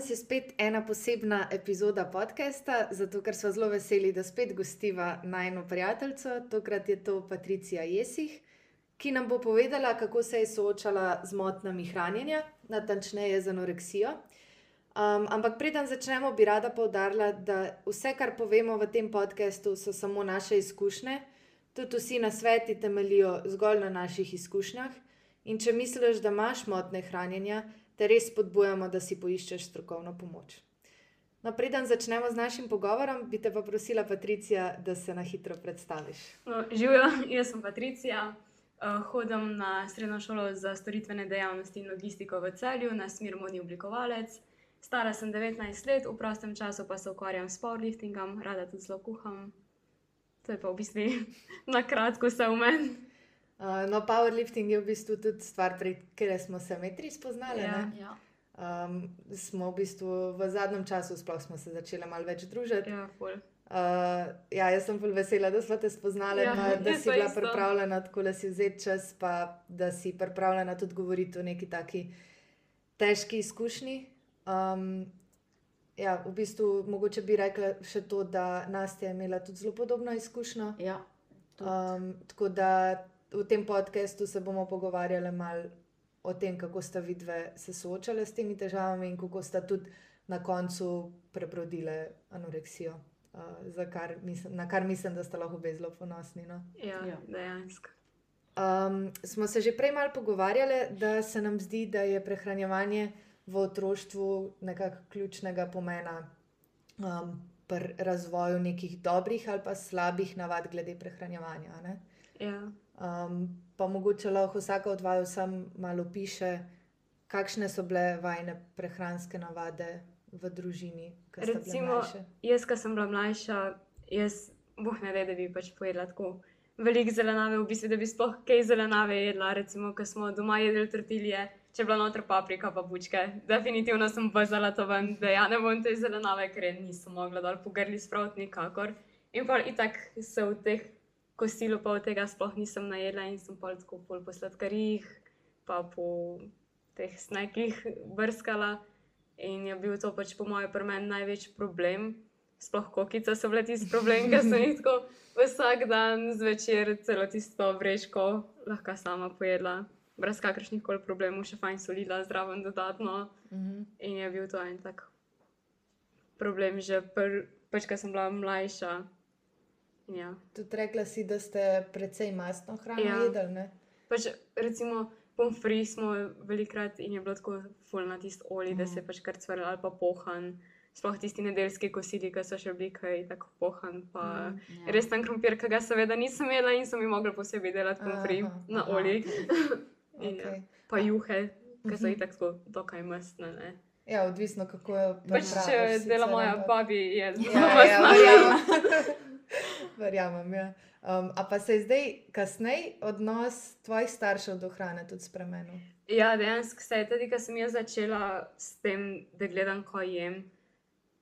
Danes je spet ena posebna epizoda podcasta, zato ker smo zelo veseli, da spet gostiva najno prijateljico. Tokrat je to Patricija Jesih, ki nam bo povedala, kako se je soočala z motnjami hranjenja, natančneje z anoreksijo. Um, ampak preden začnemo, bi rada povdarila, da vse, kar povemo v tem podkastu, so samo naše izkušnje. Tudi vsi na svetu temeljijo zgolj na naših izkušnjah. In če misliš, da imaš motne hranjenja, te res spodbujamo, da si poiščeš strokovno pomoč. No, preden začnemo z našim pogovorom, bi te pa prosila, Patricija, da se na hitro predstaviš. Živijo, jaz sem Patricija, hodim na srednjo šolo za storitvene dejavnosti in logistiko v celju, na smer modni oblikovalec. Stara sem 19 let, v prostem času pa se ukvarjam s powerliftingom, rada tudi zelo kuham. To je pa v bistvu na kratko vse v meni. Uh, no, powerlifting je v bistvu tudi stvar, kateri smo se metri spoznali. Ja, ne? ja. Um, smo v bistvu v zadnjem času sploh smo se začeli malo več družiti. Ja, ful. Uh, ja, jaz sem bolj vesela, da smo te spoznali, Ja, ja, da si pa bila isto. pripravljena tako, da si vzeti čas, pa da si pripravljena tudi govoriti o neki taki težki izkušnji. Um, ja, v bistvu mogoče bi rekla še to, da Nastja je imela tudi zelo podobno izkušnjo. Ja, tudi. Um, tako da v tem podkastu se bomo pogovarjali malo o tem, kako sta vidve se soočale s temi težavami in kako sta tudi na koncu prebrodile anoreksijo, uh, za kar mislim, na kar mislim, da sta lahko obe zelo ponosni. No? Ja, Ja. dejansko. Um, smo se že prej malo pogovarjali, da se nam zdi, da je prehranjevanje v otroštvu nekako ključnega pomena um, pri razvoju nekih dobrih ali pa slabih navad glede prehranjevanja. a ne? Ja. Um, pa mogoče lahko vsaka od vaju sam malo piše, kakšne so bile vajne prehranske navade v družini, Recimo, jaz, ki sem bila mlajša, jaz, boh ne ve, da bi pač pojedla tako veliko zelenave, v bistvu, da bi sploh kaj zelenave jedla. Recimo, ko smo doma jedli tortilje, če je bila noter paprika, pa bučke. Definitivno sem bazala to ven, da ja ne bom te zelenave, ker nisem mogla dol pogrli spraviti nikakor. In pa itak se v teh kosilu pa od tega sploh nisem najedla in sem pa tako pol po sladkarjih, pa po teh snekih brskala. In je bil to pač po mojem pri meni največji problem. Sploh kokice so bile tisti problem, ker sem jih tako vsak dan zvečer celo tisto vreško lahko sama pojedla, brez kakršnih koli problemov, še fajn solila zraven dodatno. Mhm. In je bil to en tak problem, že pr, pač, ko sem bila mlajša. Ja. Tudi rekla si, da ste precej mastno hrano Ja. jedli. Pač, recimo, pomfri smo velikrat in je bilo tako full na tisti olij, mm. da se je pač kar cvrl ali pa pohan. Sploh tisti nedeljski kosili, ki so še bili kaj tako pohan. Pa, mm. ja. Res ten krompir, ki ga seveda nisem jedla in sem jim mogla posebej delati pomfri Aha, na aha, olij. In, Okej. ja. Pa juhe, ki so Mhm. itak tako dokaj mestne. Ne? Ja, odvisno kako jo Pač, če dela moja babi, je Ja, zelo ja, mestna. verjamem. verjamem ja. um, a pa se je zdaj, kasneje, odnos tvojih staršev do hrane tudi spremenil? Ja, dejansko se je tudi, ko sem jaz začela s tem, da gledam, ko jem.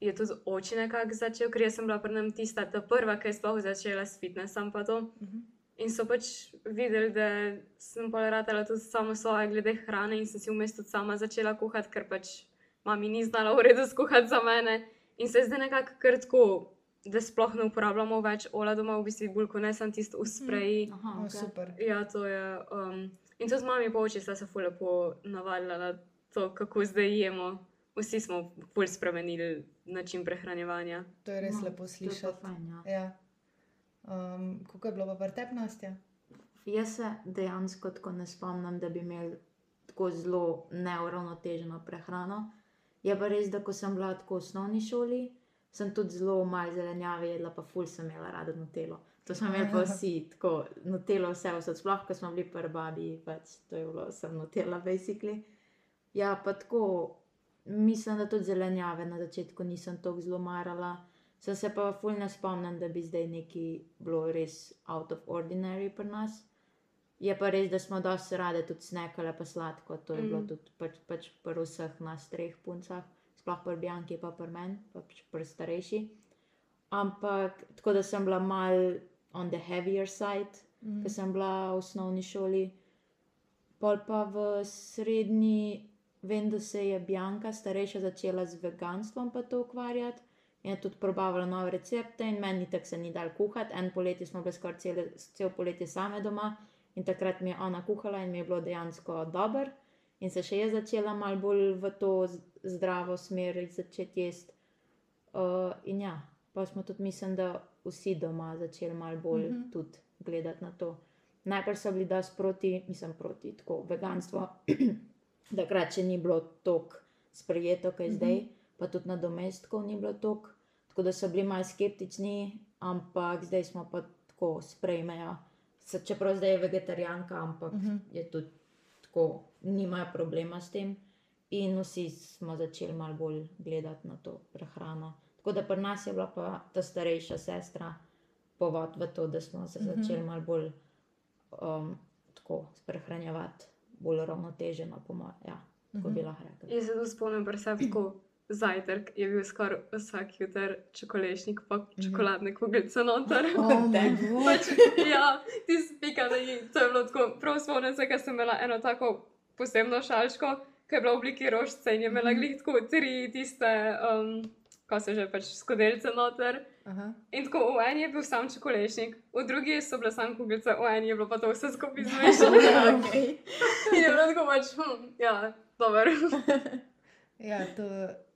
Je tudi oči nekako začel, ker sem bila pri nam tista, ta prva, ki je sploh začela s fitnessom. to. Mhm. In so pač videli, da sem pa ratala tudi samo svoje glede hrane in sem si vmes tudi sama začela kuhati, ker pač mami ni znala v redu skuhati za mene. In se je zdaj nekako kar tako, da sploh ne uporabljamo več ola doma, v bistvu bolj kot ne sem tisto v spreji. Aha, O, okay. super. Ja, to je. Um, in tudi z mami po oči sta se ful lepo navadila na to, kako zdaj jemo. Vsi smo ful spremenili način prehranjevanja. To je res No, lepo to slišati. fajn, ja. Ja. Um, kako je bilo pa tebi, Nastja? Jaz se dejansko tako ne spomnim, da bi imel tako zelo neuravnoteženo prehrano. Je pa res, da ko sem bila tako v osnovni šoli, sem tudi zelo malo zelenjave jedla, pa ful sem imela rada nutelo. To smo imeli pa vsi, tako nutelo vse, vse sploh, ko smo bili pri babi, pač to je bilo, sem nutela, basically. Ja, pa tako, mislim, da tudi zelenjave na začetku nisem tako zelo marala. Sem se pa ful ne spomnim, da bi zdaj neki bilo res out of ordinary pri nas. Je pa res, da smo dosti rade tudi snekale, pa sladko. To je mm. bilo tudi pač, pač pri vseh nas treh puncah, sploh pri Bjanki, pa pri meni, pa pač pri starejši. Ampak tako da sem bila mal on the heavier side, mm. Mhm. ker sem bila v osnovni šoli. Pol pa v srednji vem, da se je Bjanka starejša začela z veganstvom pa to ukvarjati. In je tudi probavala nove recepte, in meni tako se ni dal kuhati. En poletje smo bili skoraj cel poletje same doma, in takrat mi je ona kuhala in mi je bilo dejansko dobro. In se še je začela malo bolj v to zdravo smer začeti jesti. Uh, in ja, pa smo tudi, mislim, da vsi doma začeli malo bolj mm Mhm. -hmm. tudi gledati na to. Najprej so bili dosti proti, mislim, proti tako veganstvo. Takrat še ni bilo tako sprejeto, kot je Mhm. zdaj, pa tudi na domestkov ni bilo tako. Tako da so bili malo skeptični, ampak zdaj smo pa tako sprejmejo. Čeprav zdaj je vegetarijanka, ampak Mhm. je tudi tako, nimajo problema s tem. In vsi smo začeli malo bolj gledati na to prehrano. Tako da pri nas je bila pa ta starejša sestra povod v to, da smo se Mhm. začeli malo bolj um, tako prehranjevati, bolj ravnoteženo, po mojem. Ja, tako Mhm. bi lahko rekla. Jaz se tu spomnim, da sem tako zajtrk je bil skoraj vsak jutr čokolešnik, pa čokoladne kuglice noter. Oh. Pač, ja, ti spika, da je to je bilo tako. Prav spomnim se, ker sem imela eno tako posebno šalčko, ki je bila v obliki rožice in je imela Mhm. glih tako tri tiste, um, ko se že pač skodelce noter. Aha. In tako v eni je bil sam čokolešnik, v drugi so bile sam kuglice, v eni je bilo pa to vse skupaj zmešano. okay. In je bilo tako pač, hm, ja, dobro. Ja, to,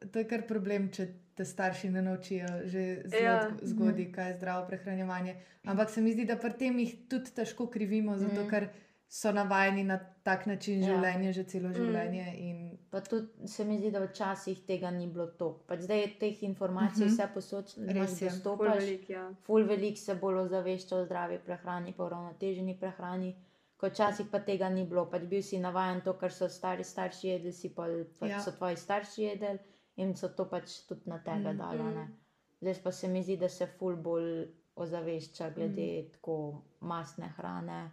to je kar problem, če te starši ne naučijo že zelo Ja. ja. zgodaj, kaj je zdravo prehranjevanje. Ampak se mi zdi, da pri tem jih tudi težko krivimo, zato Mhm. ker so navajeni na tak način Ja. življenja že celo Mm. življenje. In, Pa tudi se mi zdi, da včasih tega ni bilo toliko. Pač zdaj je teh informacij Mhm. vse posod, Res res je, je. Ful Dostopaš, velik, ja. ful velik se bolj ozavešča o zdravi prehrani, pa o ravnoteženi prehrani. Ko včasih pa tega ni bilo, pač bil si navaden to, kar so stari starši jedli, si pa, pač Ja. so tvoji starši jedli in so to pač tudi na tebe Mm, dali. mm. Zdaj pa se mi zdi, da se ful bolj ozavešča glede mm. tako mastne hrane,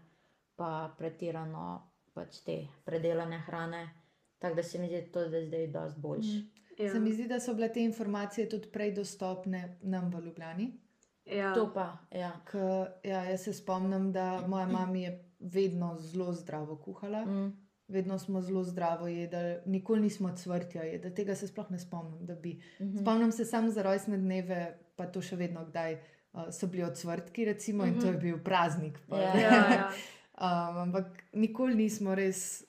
pa pretirano pač te predelane hrane. Tako da se mi zdi to, da je zdaj dosti boljši. mm. Ja. Se mi zdi, da so bile te informacije tudi prej dostopne nam v Ljubljani. Ja. To pa, ja. K, ja, jaz se spomnim, da moja mama je vedno zelo zdravo kuhala, Mm. vedno smo zelo zdravo jedli, nikoli nismo cvrtja jedli, tega se sploh ne spomnim, da bi. Mhm. Spomnim se samo za rojstne dneve, pa to še vedno kdaj uh, so bili odcvrtki, recimo, in to je Mhm. bil praznik. pol. Ja. Ja, ja. um, ampak nikoli nismo res.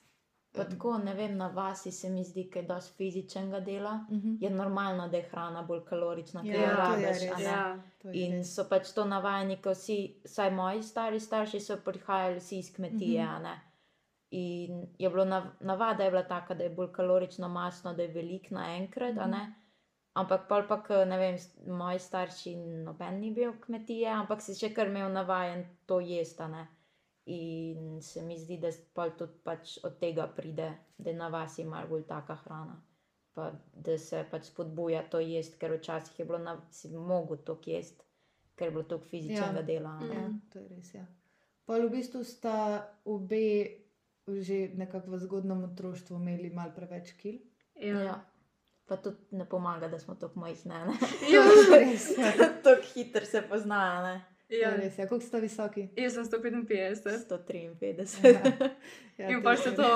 Pa tako, ne vem, na vasi se mi zdi, da je dosti fizičnega dela. Uh -huh. Je normalno, da je hrana bolj kalorična, Ja, ker jo je rabiš. res. a ne. ja. In so pač to navajeni, ko vsi, vsaj moji stari starši so prihajali vsi iz kmetije. Mhm. Mm -hmm. In je bilo nav, navada je bila taka, da je bolj kalorično masno, da je velik naenkrat. Mm Mhm. -hmm. Ampak pol pa, ko, ne vem, moji starši noben ni bil kmetije, ampak si še kar imel navajen to jesti. In se mi zdi, da pol tudi pač od tega pride, da na vas je malo bolj taka hrana. Pa da se pač spodbuja to jesti, ker včasih je bilo na, si mogel to jesti, ker je bilo toliko fizičnega Ja. dela. a ne. Ja, to je res. Ja. Pol v bistvu sta obe že nekako v zgodnem otroštvu imeli malo preveč kil. Ja. Ja. Pa tudi ne pomaga, da smo tako majhne. ne. Ja. Res. Ja. Tako hitro se poznajo. ne. Ja. je res. Ja. Koliko sta visoki? Jaz sem 155. 153. Ja, In to pa je še res. to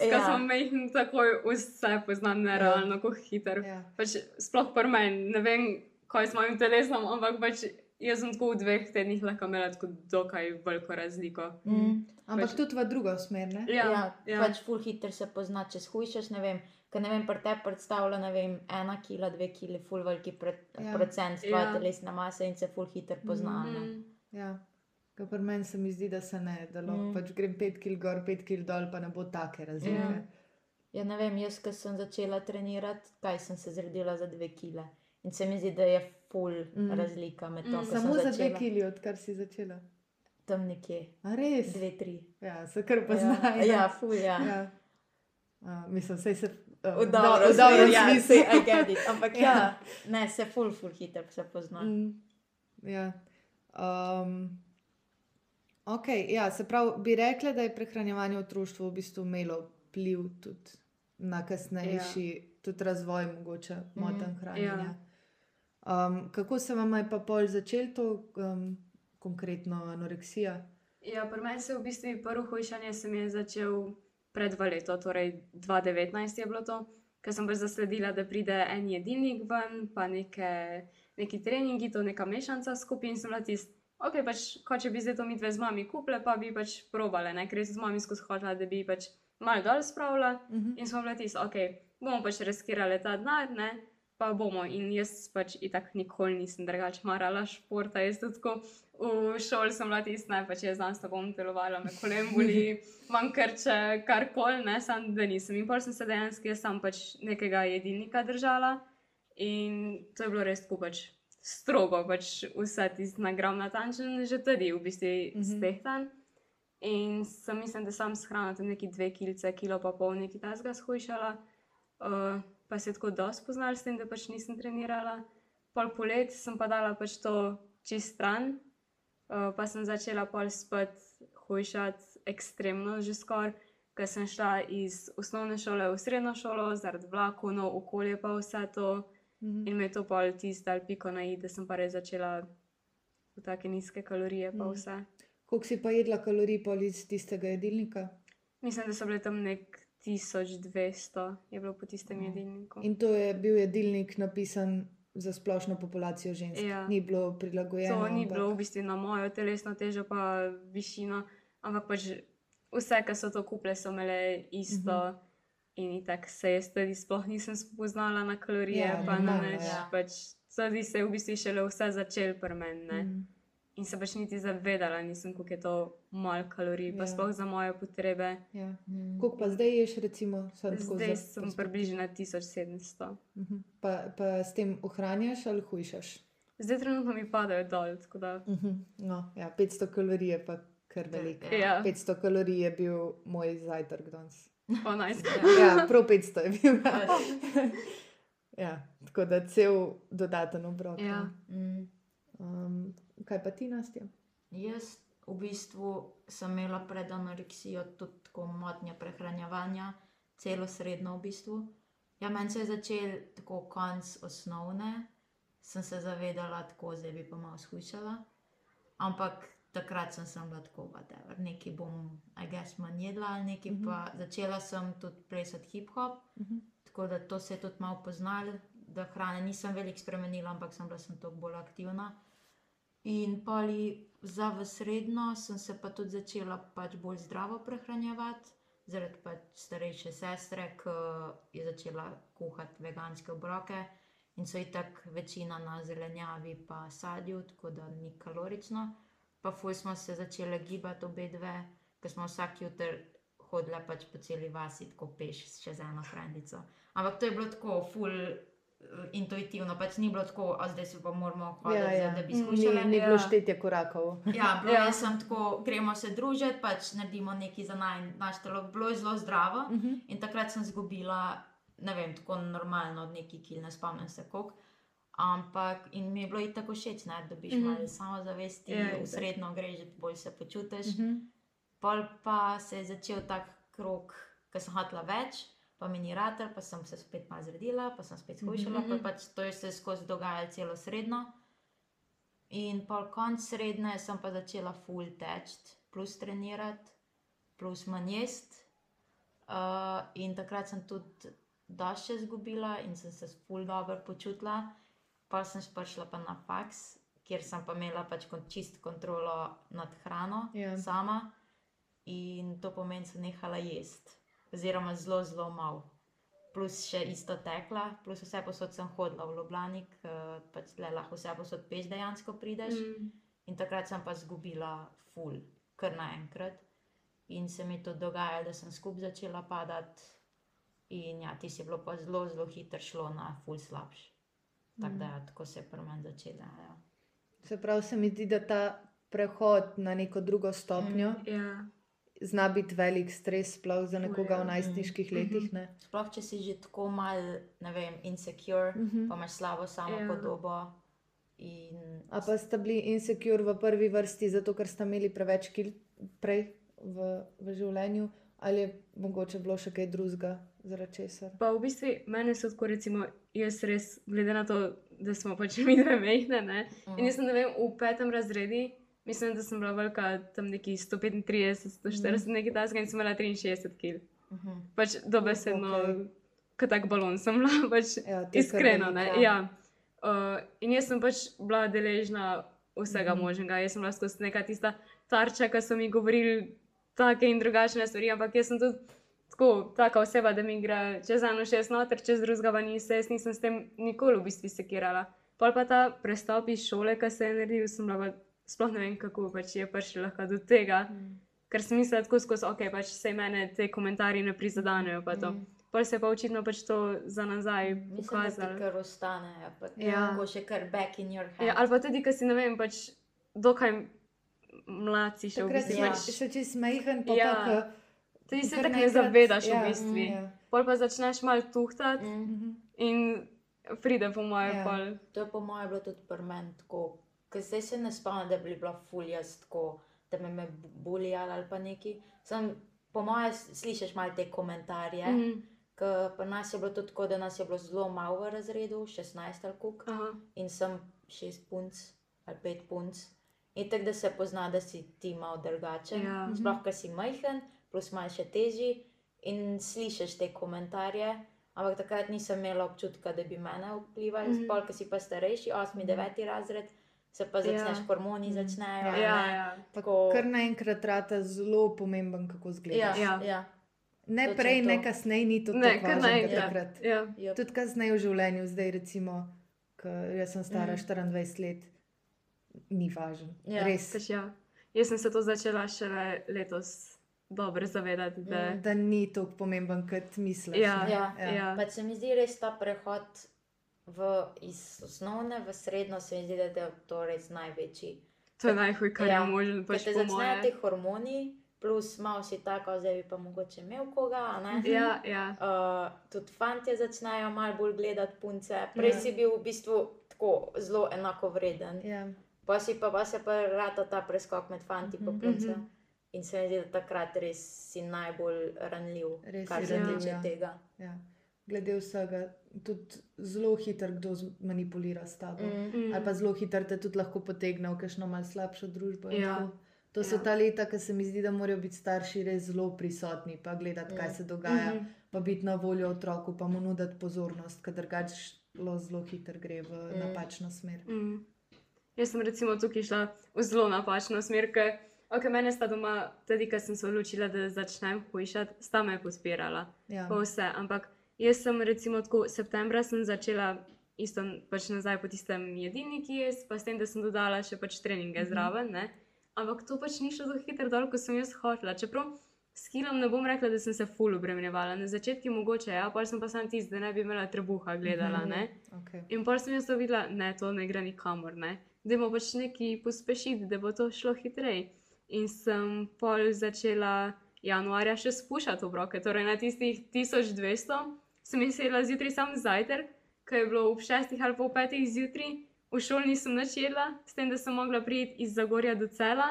ko Ja. smo mehni, takoj vse poznam nerealno, kako hiter. Ja. Pač sploh pri meni, ne vem, kaj s mojim telesom, ampak pač jaz sem tako v dveh tednih lahko imela tako dokaj veliko razliko. Mm. Ampak Pač- tudi v drugo smer. Ne? Ja, Ja, ja. pač ful hitro se pozna, če shujšaš, ne vem. Ker ne vem, pri tebi predstavlja, ne vem, ena kila, dve kili, ful veliki pre, Ja. ja. procent tvoje Ja. ja. telesne mase in se ful hitro pozna. Mm. Mm. Ja. Ker pri meni se mi zdi, da se ne, da lahko mm. Mm. pač grem pet kil gor, pet kil dol, pa ne bo take razlike. Ja. Ja, ne vem, jaz, ko sem začela trenirati, kaj sem se zredila za dve kile. In se mi zdi, da je ful Mm. mm. razlika med to, Mm. mm. ko Samo sem za dve začela. kili, odkar si začela. Tam nekje, A res? dve, tri. Ja, se kar poznajo. Ja, ja ful, ja. ja. Uh, mislim, vse se. V dobrem ja, smislu. saj, I get it. Ampak Ja. ja. ja, ne, se ful, ful hitro se pozna. Mm. Mm, ja. Um, ok, ja, se pravi, bi rekla, da je prehranjevanje v otroštvu v bistvu imelo vpliv tudi na kasnejši ja. tudi razvoj, mogoče moten Mhm, hranjenja. Um, kako se vam je pa pol začel to um, konkretno anoreksija? Ja, pri meni se v bistvu prvo hujšanje se mi je začel pred dva leto, torej 2019 je bilo to, ker sem pač zasledila, da pride en jedilnik ven, pa neke, neki treningi, to neka mešanca skupin, sem bila tist. Ok, pač, ko če bi zdaj to mi dve z mami kupile, pa bi pač probale, ne? ker sem z mami skozi hotela, da bi pač malo dol spravila. Mhm. In smo bili tisti, ok, bomo pač riskirali ta denar, ne, pa bomo. In jaz pač itak nikoli nisem drugače marala športa, jaz tudi tako v šoli sem bila tisti, ne, pač jaz znam s tobom telovala, me kolen boli, imam krče, karkoli, ne, sam da nisem. In pol sem se dejansko jaz sam pač nekega jedilnika držala in to je bilo res tako pač strogo, pač vse tisti nagram natančen, že tudi v bistvu Mhm. stehtan. In sem mislim, da sem s hrano tam neki dve kilice, kilo pa pol neki tasga shujšala. Uh, pa se je tako dosti poznala s tem, da pač nisem trenirala. Pol polet sem pa dala pač to čist stran, uh, pa sem začela pol spet hujšati ekstremno že skoraj, ker sem šla iz osnovne šole v srednjo šolo, zaradi vlakov, no okolje pa vse to. Mhm. In me je to pol tisto ali piko na i, da sem pa res začela v take nizke kalorije pa Mm. vse. Koliko si pa jedla kalorij pol iz tistega jedilnika? Mislim, da so bile tam nek 1200, je bilo po tistem Mm. jedilniku. In to je bil jedilnik napisan za splošno populacijo žensk. Ja. Ni bilo prilagojeno. To ni ampak- bilo v bistvu na mojo telesno težo, pa višino, ampak pač vse, ki so to kupile, so imele isto. Mhm. In tako se jaz tudi sploh nisem spoznala na kalorije, Ja, pa na nič. ja. Pač, Tudi se je v bistvu šele vse začel pri meni. ne. In se pač niti zavedala nisem, koliko je to malo kalorij, pa Ja. sploh za moje potrebe. Ja. Mm. Koliko pa zdaj ješ, recimo? Zdaj za sem perspektivo. približno na 1700. Mhm. Pa, pa s tem ohranjaš ali hujšaš? Zdaj trenutno mi padajo dol, tako da. Mhm. No, ja, 500 kalorij je pa kar veliko. Ja, 500 kalorij je bil moj zajtrk danes. o nice. Ja, prav 500 je bil. ja, tako da cel dodaten obrok. Ja. Mm. Um, kaj pa ti, Nastja? Jaz v bistvu sem imela pred anoreksijo tudi tako motnje prehranjevanja, celo srednjo v bistvu. Ja, meni se je začel tako konc osnovne, sem se zavedala, tako zdaj bi pa malo skušala. Ampak takrat sem, sem bila tako, whatever, nekaj bom, a gess, manj jedla, ali nekaj Mhm. pa začela sem tudi plesati hip-hop. Mhm. Tako da to se je tudi malo poznalo, da hrane nisem veliko spremenila, ampak sem bila sem toliko bolj aktivna. In poli za v srednjo sem se pa tudi začela pač bolj zdravo prehranjevati, zaradi pač starejše sestre, ki je začela kuhati veganske obroke in so itak večina na zelenjavi pa sadju, tako da ni kalorično. Pa fuj smo se začele gibati obe dve, ker smo vsak jutr hodile pač po celi vasi, tako peš, še z eno frendico. Ampak to je bilo tako, ful eh, intuitivno, pač ni bilo tako, a zdaj se pa moramo hoditi, Ja, ja. da bi Ni, skušali. ni Ja. bilo štetje korakov. Ja, bilo Ja. ja. sem tako, gremo se družiti, pač naredimo nekaj za naj, naš telo. Bilo je zelo zdravo Mhm. in takrat sem izgubila, ne vem, tako normalno od nekih kil, ne spomnim se koliko. Ampak in mi je bilo tako všeč, ne, da dobiš mm Mhm. -hmm. malo samozavesti, Ja, yeah, itak. v srednjo greš, bolj se počutiš. Mm Mhm. -hmm. Pol pa se je začel tak krok, ker sem hotela več, pa mi ni rater, pa sem se spet malo zredila, pa sem spet skušala, mm Mhm. -hmm. pa pač to je se skozi dogajalo celo srednjo. In pol konc srednje sem pa začela full teč, plus trenirati, plus manj jesti. Uh, in takrat sem tudi doše izgubila in sem se full dobro počutila. Pa sem prišla pa na faks, kjer sem pa imela pač kon- čist kontrolo nad hrano Ja. sama. In to pomeni, da sem nehala jesti, oziroma zelo, zelo malo. Plus še isto tekla, plus vse posod sem hodila v Ljubljani, pač tle lahko vse posod peš dejansko prideš. Mm. Mm. In takrat sem pa izgubila ful, kar naenkrat. In se mi to dogajalo, da sem skupaj začela padati. In ja, ti si bilo pa zelo, zelo hitro šlo na ful slabš. Tako da, ja, tako se je pri meni začela. Ja. Se pravi, se mi zdi, da ta prehod na neko drugo stopnjo mm. Ja. Zna biti velik stres, sploh za nekoga ja. v najstniških letih. Ne? Sploh če si že tako mal, ne vem, insecure, mm Mhm. -hmm. pa imaš slabo samo Ja. yeah. podobo. In A pa sta bili insecure v prvi vrsti, zato ker sta imeli preveč kil prej v, v življenju, ali je mogoče bilo še kaj drugega, zaradi česar. Pa v bistvu meni so tako, recimo, jaz res, glede na to, da smo pač mi dve mehne, ne. In jaz sem, ne vem, v petem razredu, mislim, da sem bila velika tam neki 135, 140, mm. nekaj tasga in sem imela 63 kg. Mhm. Pač dobesedno, okay. kot tak balon sem bila, pač Ja, iskreno. Ne, ja. ja. Uh, in jaz sem pač bila deležna vsega mm Mhm. -hmm. možnega. Jaz sem bila skozi neka tista tarča, ki so mi govorili take in drugačne stvari, ampak jaz sem tudi tako, taka oseba, da mi gre čez eno šest noter, čez drugega pa ni se, jaz nisem s tem nikoli v bistvu sekirala. Pol pa ta prestop iz šole, ki se je naredil, sem bila sploh ne vem, kako pač je prišlo lahko do tega. Mhm. Ker sem mislila tako skozi, ok, pač se mene te komentarji ne prizadanejo. Pa to. Mhm. Pol se je pa očitno pač to za nazaj Mislim, da ti pokazalo. kar ostane, pa Ja. tako še kar back in your head. Ja, ali pa tudi, ker si ne vem, pač dokaj mlad si še v Takrat bistvu. si Ja. Pač, še čez majhen, pa Ja. pa tudi se tako ne zavedaš ja, v bistvu. ja. Pol pa začneš malo tuhtati Mm. Mhm. in pride po mojem Ja. pol. To je po mojem bilo tudi pri meni tako, ker zdaj se ne spomnim, da bi bila fuljas tako, da me me bulijali ali pa neki. Sem, po mojem slišiš malo te komentarje, mm. Mhm. ker pri nas je bilo tudi tako, da nas je bilo zelo malo v razredu, 16 ali Aha. in sem 6 punc ali 5 punc. In tako da se pozna, da si ti malo drugačen, Ja. sploh ker si majhen, plus malo še težji in slišiš te komentarje. Ampak takrat nisem imela občutka, da bi mene vplivali, mm Mhm. -hmm. sploh, ker si pa starejši, 8, 9 razred, se pa začneš, Ja. hormoni Mhm. začnejo. Ja. Ja, ne. ja. Tako- Kar naenkrat rata zelo pomemben, kako Ja, zgledaš. Ja. ja. Ne točno prej, to. ne kasneje, ni to Ne, tako naenkrat. takrat. Ja. Yep. Tudi kasneje v življenju, zdaj recimo, jaz sem stara Mhm. 24 let, ni važno. Ja, Res. Pač, ja. Jaz sem se to začela šele letos dobro zavedati. Da, Mm. Da ni tako pomemben, kot misliš. Ja. ne. Ja, ja. Pač se mi zdi res ta prehod v, iz osnovne v srednjo, se mi zdi, da je to res največji. To je najhuj, kar Ja. je možno. Ker Pač te po začnejo ti hormoni, plus malo si tako, zdaj bi pa mogoče imel koga. Ja, ja. Uh, tudi fanti začnejo malo bolj gledati punce. Prej Ja. si bil v bistvu tako zelo enako vreden. Ja. Pa si pa, pa se pa rata ta preskok med fanti in Mhm. punce. Mhm. In se mi zdi, da takrat res si najbolj ranljiv, Res kar se tiče ja. tega. Ja. Glede vsega, tudi zelo hitro kdo manipulira s tabo. Mm. Mm. Mm. Ali pa zelo hitro te tudi lahko potegne v kakšno malce slabšo družbo. Ja. To so Ja. ta leta, ki se mi zdi, da morajo biti starši res zelo prisotni, pa gledati, kaj Mm. se dogaja, Mhm. pa biti na voljo otroku, pa mu nuditi pozornost, ker drugače zelo hitro gre v Mm. napačno smer. Mm. Jaz sem recimo tukaj šla v zelo napačno smer, ker okay, mene sta doma, tudi ko sem se odločila, da začnem hujšati, sta me podpirala. Ja. Pa vse. Ampak jaz sem recimo tako, septembra sem začela isto pač nazaj po tistem jedilniku jesti, pa s tem, da sem dodala še pač treninge Mhm. zraven. Ne? Ampak to pač ni šlo tako hitro dol, kot sem jaz hotela. Čeprav s kilom ne bom rekla, da sem se ful obremenjevala. Na začetku mogoče, ja, pa sem pa sam tisti, da ne bi imela trebuha gledala. Ne? Okay. In pa sem jaz to videla, ne, to ne gre nikamor, ne. Da bomo pač nekaj pospešiti, da bo to šlo hitreje. In sem pol začela januarja še spuščati obroke, torej na tistih 1200 sem jih sedela zjutraj sam zajtrk, ki je bilo ob 6 ali pa ob 5 zjutraj, v šoli nisem načela, s tem, da sem mogla priti iz Zagorja do cela.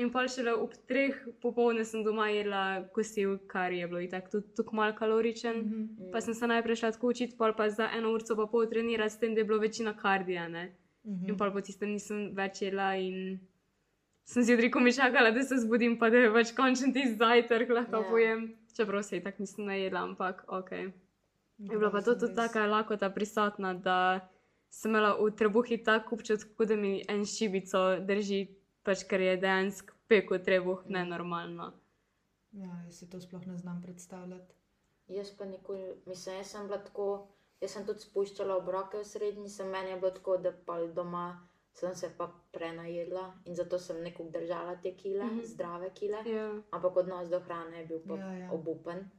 In pa šele ob treh popovdne sem doma jedla kosil, kar je bilo itak tudi tako malo kaloričen. Mm -hmm. Pa sem se najprej šla tako učiti, pol pa za eno uro pa pol trenirati, s tem, da je bilo večina kardija. Ne? Mhm. In pol po tistem nisem več jedla in sem zjutraj, ko mi čakala, da se zbudim, pa da je več končen ti zajtrk, lahko Ja. yeah. pojem. Čeprav se tako nisem najedla, ampak ok. Je bila pa to tudi taka lakota prisotna, da sem imela v trebuhi tako občutek, kot da mi en šibico drži, pač ker je dejansko peko trebuh nenormalno. Ja, jaz si to sploh ne znam predstavljati. Jaz pa nikoli, mislim, jaz sem bila tako, jaz sem tudi spuščala obroke v srednji, sem meni je bilo tako, da pa doma sem se pa prenajedla in zato sem nekako držala te kile, mm. -hmm. zdrave kile, Ja. ampak odnos do hrane je bil pa Ja, ja. obupen.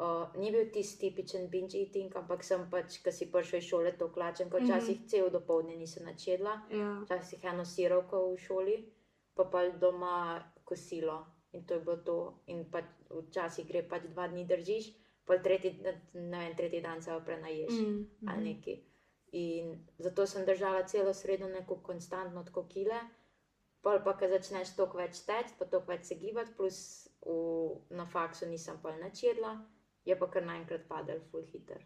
Uh, ni bil tisti tipičen binge eating, ampak sem pač, ko si prišel iz šole, to klačen, kot Mhm. včasih mm -hmm. cel dopoledne nisem načedla, Ja. včasih eno sirovko v šoli, pa pa doma kosilo. In to je bilo to. In pač včasih gre pač dva dni držiš, pa tretji, ne vem, tretji dan se prenaješ mm. Mm. ali Mhm. nekaj. In zato sem držala celo sredo neko konstantno tako kile. Pol pa, ko začneš toliko več teči, pa toliko več se gibati, plus v, na faksu nisem pa nič jedla, je pa kar naenkrat padel full hiter.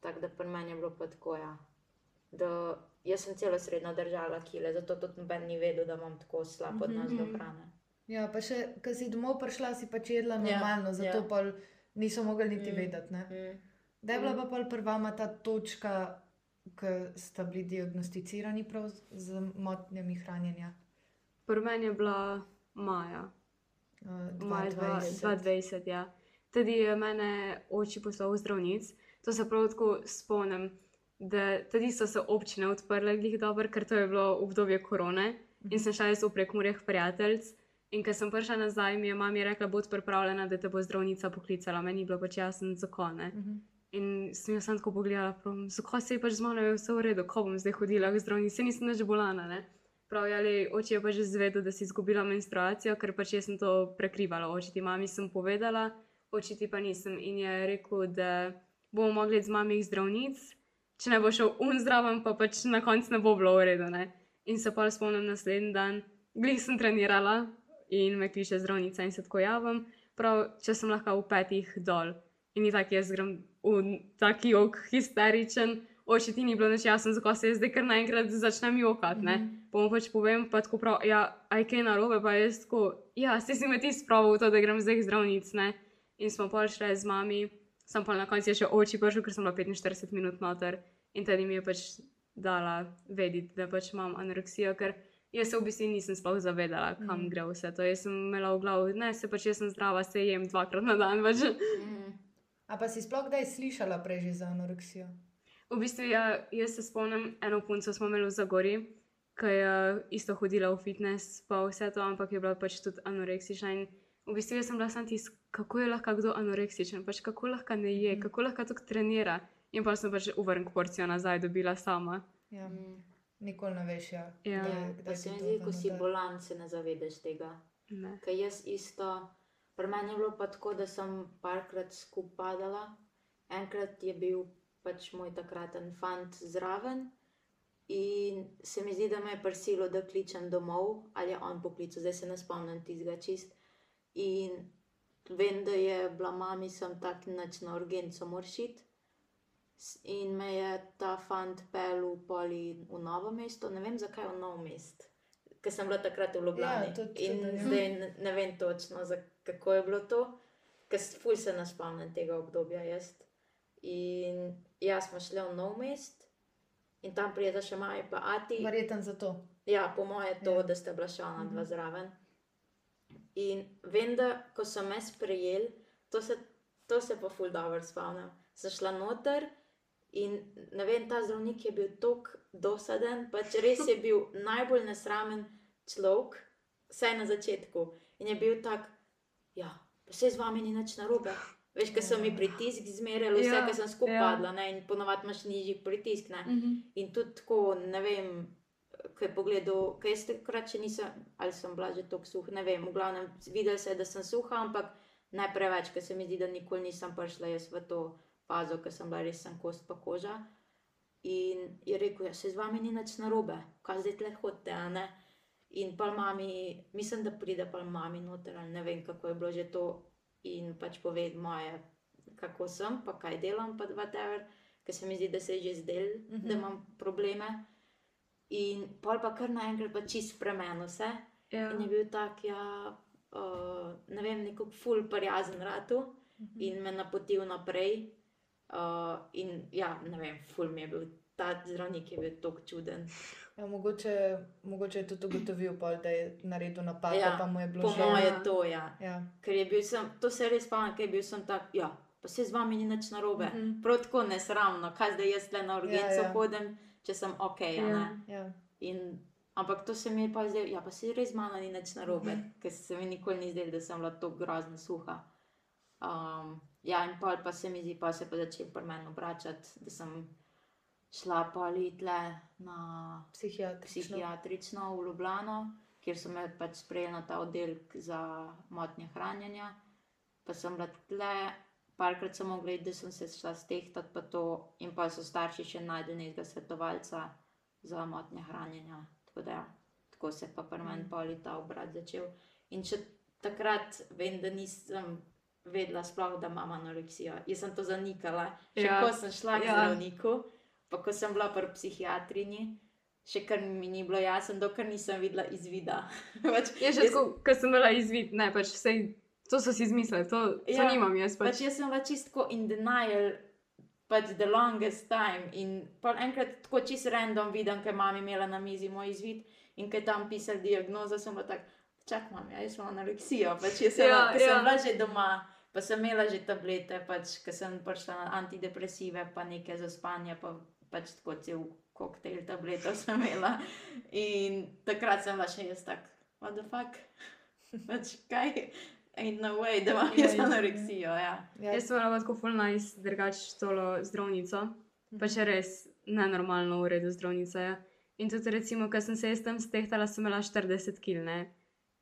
Tako da pri meni je bilo pa tako, ja. Da, jaz sem celo srednjo držala kile, zato tudi noben ni vedel, da imam tako slab Mhm. odnos do Mhm. hrane. Ja, pa še, ko si domov prišla, si pač jedla Ja, normalno, zato ja. ja. pol Niso mogli niti Mm. vedeti. Ne? Mm. Da je bila Mm. pa pol prva ta točka, ko sta bili diagnosticirani prav z motnjami hranjenja. Pri meni je bila Maja, Uh, Maja 2020. 2020. Ja. Tudi je mene oči poslal v zdravnic. To se prav tako spomnim, da tudi so se občine odprle, glih dobro, ker to je bilo obdobje korone in sem šla jaz v prekomorjeh prijateljic. In ko sem prišla nazaj, mi je mama rekla, bod pripravljena, da te bo zdravnica poklicala. Meni ni bilo pač jasno, zakaj ne. Mhm. In sem jo samo tako pogledala, zakaj se je pač z mano je vse v redu, ko bom zdaj hodila k zdravnici, nisem več bolana. Ne? Prav, ali oče je pa že zvedel, da si izgubila menstruacijo, ker pač jaz sem to prekrivala. Očiti mami sem povedala, očiti pa nisem. In je rekel, da bomo mogli z mami k zdravnic, če ne bo šel un zraven, pa pač na koncu ne bo bilo v redu. Ne? In se pa spomnim naslednji dan, glih sem trenirala in me kliče zdravnica in se tako javim. Prav, če sem lahko v petih dol. In ni tako, jaz grem v taki jok, histeričen, oči ti ni bilo nič jasno, zakaj se jaz zdaj kar naenkrat začnem jokati. Mm. -hmm. Pa mu pač povem, pa tako prav, ja, aj kaj narobe, pa jaz tako, ja, si si me ti spravil v to, da grem zdaj zdravnic, ne. In smo pol šli z mami, sem pa na koncu še oči prišel, ker sem bila 45 minut noter in tedaj mi je pač dala vedeti, da pač imam anoreksijo, ker jaz se v bistvu nisem sploh zavedala, kam mm. gre vse to. Jaz sem imela v glavu, ne, se pač jaz sem zdrava, se jem dvakrat na dan. Pač. Mm. A pa si sploh kdaj slišala prej za anoreksijo? V bistvu, ja, jaz se spomnim, eno punco smo imeli v Zagori, ki je isto hodila v fitness, pa vse to, ampak je bila pač tudi anoreksična. In v bistvu jaz sem bila sam tisk, kako je lahko kdo anoreksičen, pač kako lahko ne je, Mhm. kako lahko tako trenira. In pa sem pač uvrn porcijo nazaj dobila sama. Ja. Mm. Nikoli ne veš, ja. Ja. Ja, kdaj se mi to zdi, da ko si bolan, se ne zavedaš tega. Ne. Ker jaz isto, pri meni je bilo pa tako, da sem parkrat skupaj padala. Enkrat je bil pač moj takraten fant zraven in se mi zdi, da me je prsilo, da kličem domov ali je on poklical, zdaj se ne spomnim tistega čist. In vem, da je bila mami sem tak noč na urgenco moršit. In me je ta fant pel v poli v novo mesto, ne vem zakaj v novo mest, ker sem bila takrat v Ljubljani. Ja, tudi In čudno, ja. zdaj ne, ne vem točno, za, kako je bilo to, ker s- ful se ne spomnim tega obdobja jaz. In jaz smo šli v nov mest in tam prijeta še Maja pa Ati. Verjeten za to. Ja, po moje je to, Ja. da sta bila še ona dva Mhm. zraven. In vem, da ko so me sprejeli, to se, to se pa ful dobro spomnim. Sem šla noter in ne vem, ta zdravnik je bil tako dosaden, pač res je bil najbolj nesramen človek, vsaj na začetku. In je bil tak, ja, pa se z vami ni nič narobe. Veš, ker so mi pritisk zmerjali, vse, Ja, ja, ker sem skupaj ja. ja. padla, ne, in ponovadi imaš nižji pritisk. Ne. Mhm. In tudi tako, ne vem, ko je pogledal, kaj jaz takrat še nisem, ali sem bila že tako suha, ne vem, v glavnem videl se je, da sem suha, ampak ne preveč, ker se mi zdi, da nikoli nisem prišla jaz v to fazo, ker sem bila res sem kost pa koža. In je rekel, ja, se z vami ni nič narobe, kaj zdaj tle hodite, a ne. In pa mami, mislim, da pride pa mami noter, ali ne vem, kako je bilo že to. In pač pove moje, kako sem, pa kaj delam, pa whatever, ker se mi zdi, da se je že zdel, uh -huh. da Mhm. imam probleme. In pol pa kar naenkrat pa čist spremenil vse. Ja. In je bil tak, ja, uh, ne vem, neko ful prijazen ratu in me napotil naprej. Uh, in ja, ne vem, ful mi je bil, ta zdravnik je bil tako čuden. Ja, mogoče, mogoče je tudi ugotovil, pol, da je naredil napako, ja, pa mu je bilo Po žal. moje to, ja. Ja. Ker je bil sem, to se res spomnim, ker je bil sem tak, ja, pa se z vami ni nič narobe. Mhm. -huh. Prav tako nesramno, kaj zdaj jaz le na urgenco ja. ja. hodim, če sem ok. Ja. Ja. In, ampak to se mi je pa zdaj, ja, pa se res malo ni nič narobe, Mhm. ker se mi nikoli ni zdelo, da sem bila tako grozno suha. Um, ja, in pol pa se mi zdi, pa se je pa začel pri meni obračati, da sem šla pa tle na Psihiatrično. psihiatrično v Ljubljano, kjer so me pač sprejeli na ta oddelek za motnje hranjenja. Pa sem bila tle, parkrat sem mogla iti, da sem se šla stehtati, pa to, in pa so starši še najdel nekega svetovalca za motnje hranjenja. Tako da, ja, tako se je pa pri meni Mm. poli ta obrat začel. In še takrat vem, da nisem vedela sploh, da imam anoreksijo. Jaz sem to zanikala, še Ja. ja. ko sem šla k Ja. zdravniku, pa ko sem bila pri psihiatrinji. Še kar mi ni bilo jasno, dokler nisem videla izvida. pač, Je že jaz- tako, ko sem imela izvid, ne pač vse To so si izmislili, to, to Ja, nimam jaz. Pač Pač. jaz sem bila čisto in denial, pač the longest time. In pa enkrat tako čisto random vidim, ker mam imela na mizi moj izvid in ker tam pisali diagnozo, sem bila tak, čak mam, ja, jaz sem anoreksijo, pač jaz sem, Ja, ja, ja. sem bila že doma. Pa sem imela že tablete, pač, ker sem prišla na antidepresive, pa nekaj za spanje, pa pač tako cel koktejl tabletov sem imela. In takrat sem bila še jaz tak, what the fuck, pač kaj, ain't no way, da imam Ja, jaz ja. anoreksijo, ja. Ja, Jaz sem imela tako full nice, drugače tolo zdravnico. Mhm. Pač je res nenormalno v redu zdravnica. Je. In tudi, recimo, ko sem se jaz tam stehtala, sem imela 40 kg.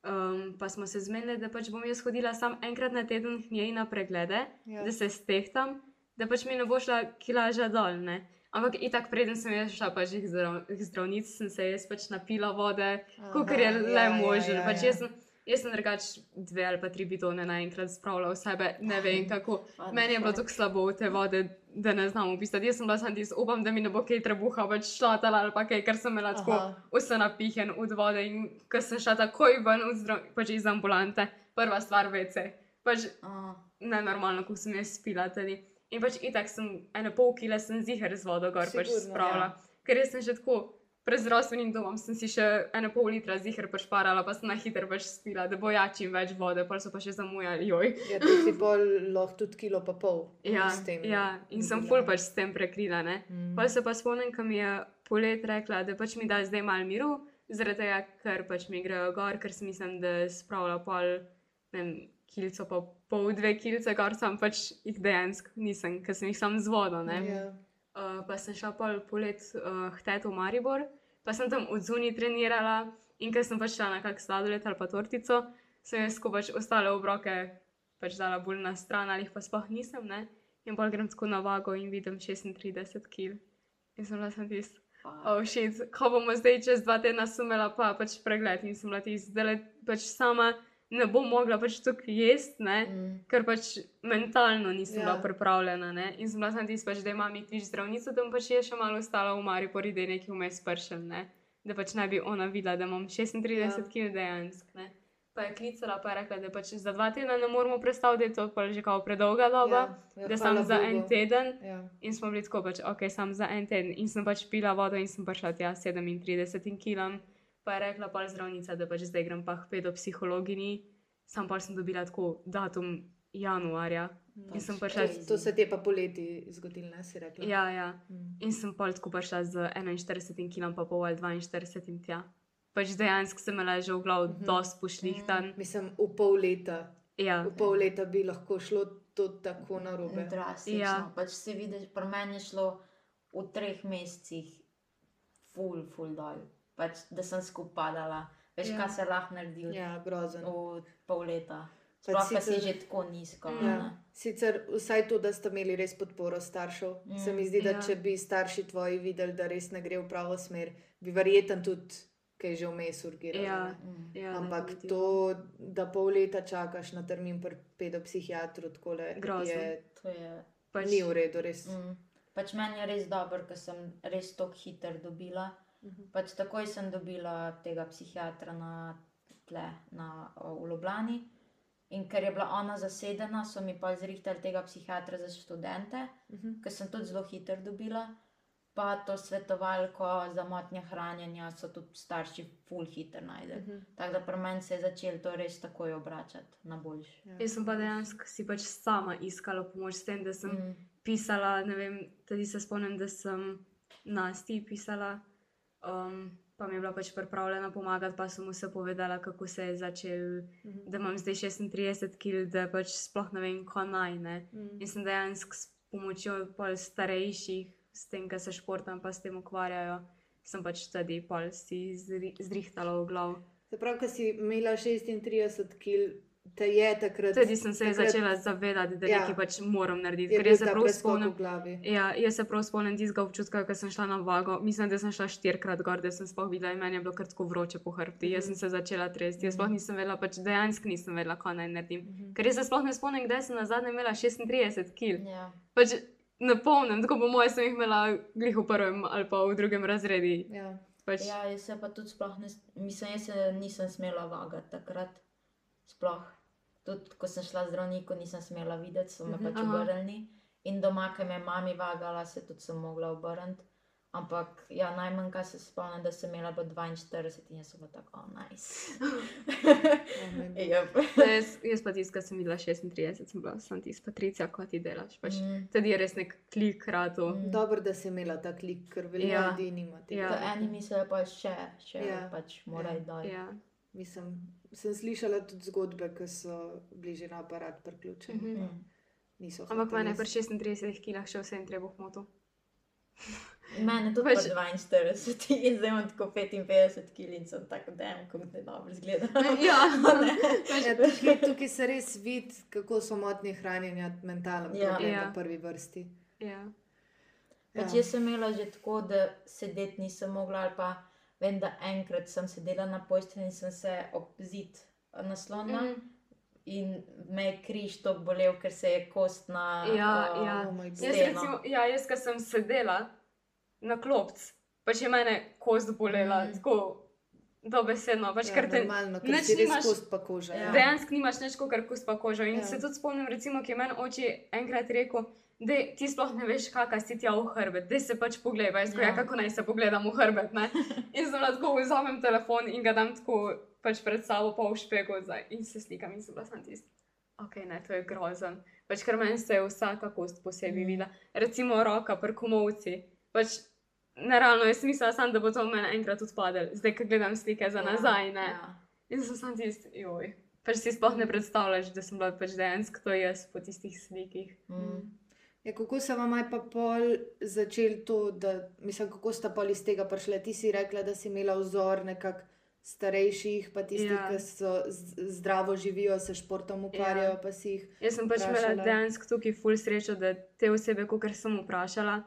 Um, pa smo se zmenili, da pač bom jaz hodila samo enkrat na teden k njej na preglede, ja. da se stehtam, da pač mi ne bo šla kilaža dol. Ne? Ampak itak, preden sem jaz šla pač k zdrav, k zdravnici, sem se jaz pač napila vode, kot je le ja, možno. ja, ja, Pač ja. jaz sem, jaz sem drugač dve ali pa tri bidone naenkrat spravila v sebe, ne vem kako. Meni je bilo tako slabo te vode, da ne znam opisati. Jaz sem bila samo tisto, upam, da mi ne bo kaj trebuha več šlatala ali pa kaj, ker sem imela tako Aha. vse napihen od vode in ko sem šla takoj ven od zdrav, pač iz ambulante, prva stvar vece. Pač Oh, nenormalno, ko sem jaz spila tudi. In pač itak sem ene pol kile sem zihar z vodo gor pač Sigurno, spravila. Ker jaz sem že tako. Pred zdravstvenim domom sem si še ene pol litra zihar pač parala, pa sem na hitro pač spila, da bo jačim več vode, pa so pa še zamujali, joj. Ja, ti si pol lahko tudi kilo pa pol. Ja, ja, in sem bila. ful pač s tem prekrila. Ne? Mm. Pa se pa spomnim, ko mi je polet rekla, da pač mi da zdaj malo miru, zaradi tega, ker pač mi grejo gor, ker sem mislim, da spravlja pol, ne vem, kilco pa pol, dve kilce gor, sam pač jih dejansko nisem, ker sem jih sam z vodo. Ne? Ja. Uh, pa sem šla pol polet uh, htet v Maribor, pa sem tam od zunaj trenirala in ker sem pač šla na kak sladoled ali pa tortico, sem jaz ko pač ostale obroke pač dala bolj na stran ali pa sploh nisem, ne. In pol grem tako na vago in vidim 36 kg. In sem bila sem tisti, oh shit, ko bomo zdaj čez dva tedna sumela pa pač pregled in sem bila tisti, zdaj pač sama ne bom mogla pač tukaj jesti. Mm. Ker pač mentalno nisem Ja. bila pripravljena. Ne? In sem bila samo tisti, pač, da imam iti zdravnico, da bom pač je še malo ostala v Mariupol, da je nekaj vmes pršel. Ne? Da pač ne bi ona videla, da imam 36 Ja. kg dejansko. Ne? Pa je klicala, pa je rekla, da pač za dva tedna ne moramo predstaviti, da je to pač že kao predolga doba, Ja, ja, da sem za Bogu. en teden. Ja. In smo bili tako, pač, ok, sem za en teden. In sem pač pila vodo in sem prišla tja 37 kg. Pa je rekla pa zdravnica, da pač zdaj grem pa k pedopsihologini. Sam pa sem dobila tako datum januarja. In sem Pač prišla. crazy. To se ti pa poleti zgodilo, ne si rekla. Ja, ja. Mm. In sem pa tako prišla z 41 kg, pa pol ali 42 tja. Pač dejansko sem imela že v glavu Mhm. dosti pošlihtan. Mislim, v pol leta, Ja, v pol leta bi lahko šlo to tako na robe. Drastično. Ja. Ja. Pač se vidi, pri meni je šlo v treh mesecih, full, full dol. Pač, da sem skupadala. Veš, Ja. kaj se lahko naredi v, Ja, grozen. v pol leta. Pač Sploh pa si sicer- že tako nizko. Mm. Ja. Ja. Sicer vsaj to, da ste imeli res podporo staršev. Mm, se mi zdi, da ja. če bi starši tvoji videli, da res ne gre v pravo smer, bi verjeten tudi kaj že vmes urgirali. Ja. ne. Mm. ja Ampak definitivno. to, da pol leta čakaš na termin pri pedopsihiatru, tako Grozno. je, To je. pač, ni v redu, res. Mm. Pač meni je res dobro, ker sem res tako hitro dobila. Mhm. Pač takoj sem dobila tega psihiatra na tle, na, o, v Ljubljani. In ker je bila ona zasedena, so mi pa zrihtali tega psihiatra za študente, Mhm. ker sem tudi zelo hitro dobila. Pa to svetovalko za motnje hranjenja so tudi starši full hitro najdeli. Mhm. Tako da pri meni se je začelo to res takoj obračati na boljši. Ja. Jaz sem pa dejansko si pač sama iskala pomoč s tem, da sem mm. Mm. pisala. Ne vem, tudi se spomnim, da sem Nasti pisala. Um, pa mi je bila pač pripravljena pomagati, pa sem vse povedala, kako se je začel, Mhm. da imam zdaj 36 kg, da pač sploh ne vem, ko naj. Ne. Mhm. In sem dejansko s pomočjo pol starejših, s tem, ki se športom pa s tem ukvarjajo, sem pač tudi pol si zri, zrihtala v glavu. Se pravi, ko si imela 36 kg, te je takrat. Tudi sem se takrat začela zavedati, da Ja. nekaj pač moram narediti. Ker jaz se prav spomnim. Ja, jaz se prav spomnim tistega občutka, ko sem šla na vago. Mislim, da sem šla štirikrat gor, da sem sploh videla in meni je bilo kar tako vroče po hrbti. Jaz sem se začela tresti. Jaz sploh nisem vedela, pač dejansko nisem vedela, kaj naj naredim. Mhm. Ker jaz se sploh ne spomnim, kdaj sem na zadnje imela 36 kg. Ja. Pač ne pomnim, tako po mojem sem jih imela glih v prvem ali pa v drugem razredu. Ja. Pač, ja, jaz se pa tudi sploh ne, mislim, jaz se nisem smela vagati takrat. Sploh. Tudi ko sem šla zdravniku, nisem smela videti, so me Mhm. pač obrnili. In doma, ki me je mami vagala, se tudi sem mogla obrniti. Ampak ja, najmanj, kar se spomnim, da sem imela bilo 42 in jaz sem bila tako, oh, nice. Oh, yep. Jaz, jaz pa ko sem videla 36, sem bila sem tisto, Patricija, ko ti delaš. Pač. Mm. Tudi je res nek klik ratu. Mm. Dobro, da si imela ta klik, ker veliko Ja. ljudi nima tega. Ja. Ja. Eni mislijo pa še, še Ja. ja. pač Ja. iti dol. Ja. Mislim, sem slišala tudi zgodbe, ki so bliže na aparat priključeni. Mm. Niso Ampak mene je pri jaz- 36 kilah še vse in treba hmoto. Mene tudi Pač- pač... 42 in zdaj imam tako 55 kg in sem tako, da jim kako ne dobro zgleda. Ja. Ja, tukaj, tukaj se res vidi, kako so motnje hranjenja mentalno Ja. problem Ja. v prvi vrsti. ja. Pač Ja. jaz sem imela že tako, da sedeti nisem mogla, ali pa vem, da enkrat sem sedela na postelji in sem se ob zid naslonila mm. In me je križ tako bolel, ker se je kost na. Ja, uh, ja. Oh. Jaz, recimo, ja, jaz, ko sem sedela na klopc, pač je mene kost bolela, Mm. tako dobesedno. Pač, Ja, te, normalno, ker si res kost pa koža. Ja. Ja. dejansko nimaš nič, kot kost pa kožo. In ja. se tudi spomnim, recimo, ki je meni oči enkrat rekel. Da ti sploh ne veš, kakšna si ti v hrbet, da se pač pogledaj, jaz, ja. Ja. kako naj se pogledam v hrbet. Ne? In sem lahko vzamem telefon in ga dam tako pač pred sabo, pa v špegu zdaj in se slikam in sem bila sam tisti. Ok, ne, to je grozen. Pač ker meni se je vsaka kost posebej Mm. videla. Recimo roka, prkomovci. Pač nerealno je smisel, sam, da bo to meni enkrat odpadel, zdaj, ko gledam slike za nazaj. Ne? Ja. In sem sam tisti, joj. Pač si sploh ne predstavljaš, da sem bila pač dejansko to jaz po tistih slikih. Mm. Ja, kako se vam je pa pol začel to, da, mislim, kako sta pol iz tega prišla? Ti si rekla, da si imela vzor nekako starejših, pa tistih, Ja. ki so zdravo živijo, se športom ukvarjajo, Ja. pa si jih. Jaz sem pač imela dejansko tukaj ful srečo, da te osebe, kot sem vprašala,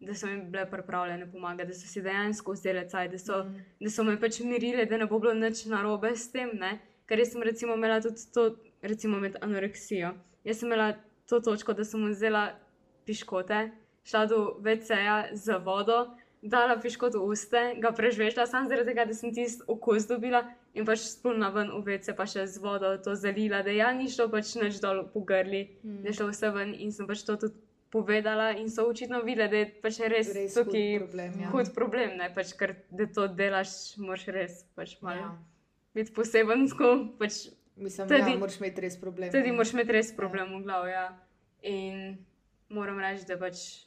da so mi bile pripravljene pomagati, da so si dejansko vzele caj, da so, Mm. da so me pač mirile, da ne bo bilo nič narobe s tem. Ne? Ker jaz sem recimo imela tudi to, recimo med anoreksijo. Jaz sem imela to točko, da sem vzela piškote, šla do VC-ja z vodo, dala piškot v uste, ga prežvečila, samo zaradi tega, da sem tisti okus dobila in pač splunila ven v VC, pa še z vodo to zalila, da ja ni šlo pač nič dol po grli, Mm. da je šlo vse ven in sem pač to tudi povedala in so očitno videli, da je pač res, Res res hud tukaj problem, ja. hud problem, ne, pač, ker da to delaš, moraš res pač malo Ja. ja. biti poseben, tako pač Mislim, da moraš imeti res problem. tudi moraš imeti res problem v glavi. Ja. In moram reči, da pač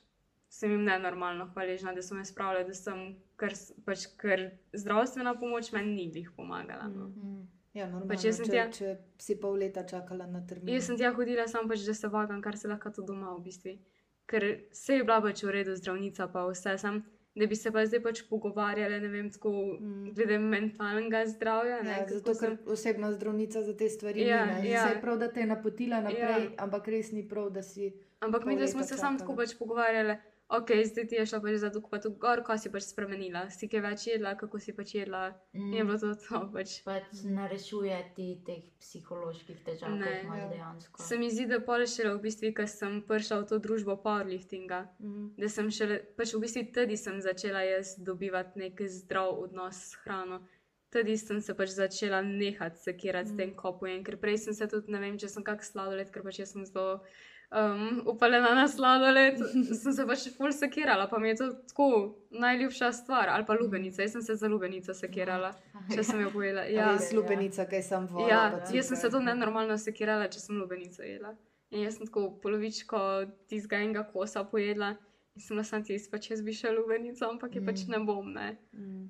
sem jim nenormalno hvaležna, da so me spravili, da sem, ker, pač, ker zdravstvena pomoč meni ni glih pomagala. No. Mm. Mm. Ja, normalno, Pač jaz sem če, tja- če si pol leta čakala na termin. Jaz sem tja hodila samo pač, da se vagam, kar se lahko tudi doma v bistvu. Ker se je bila pač v redu zdravnica, pa vse sem. Da bi se pa zdaj pač pogovarjali, ne vem, tako Mm. glede mentalnega zdravja. Ne, Ja, zato, sem- ker osebna zdravnica za te stvari Ja, ni. ne. ja. Saj je prav, da te je napotila naprej, Ja. ampak res ni prav, da si. Ampak mi da smo se samo tako pač pogovarjali, ok, zdaj ti je šla pač za tukaj, pa tu gor, kaj si pač spremenila, si kaj več jedla, kako si pač jedla. In je Mm. bilo to to pač. Pač ne rešuje ti teh psiholoških težav, ki Ne. jih imaš Ja. dejansko. Se mi zdi, da pol šele v bistvu, ko sem prišla v to družbo powerliftinga, Mm. da sem šele, pač v bistvu tudi sem začela jaz dobivati nek zdrav odnos s hrano. Tudi sem se pač začela nehati sekirati mm. s tem kopujem, ker prej sem se tudi, ne vem, če sem kak sladoled, ker pač jaz sem zelo um, upaljena na sladoled, sem se pač ful sekirala, pa mi je to tako najljubša stvar, ali pa lubenica, jaz sem se za lubenico sekirala, če sem jo pojela. Ja, Ja, res lubenica, kaj sem voda. ja, jaz sem se to nenormalno sekirala, če sem lubenico jedla. In jaz sem tako polovičko tistega enega kosa pojedla. In sem bila sam tisti, pač jaz bi še lubenico, ampak je pač Mm. ne bom. Ne. Mm.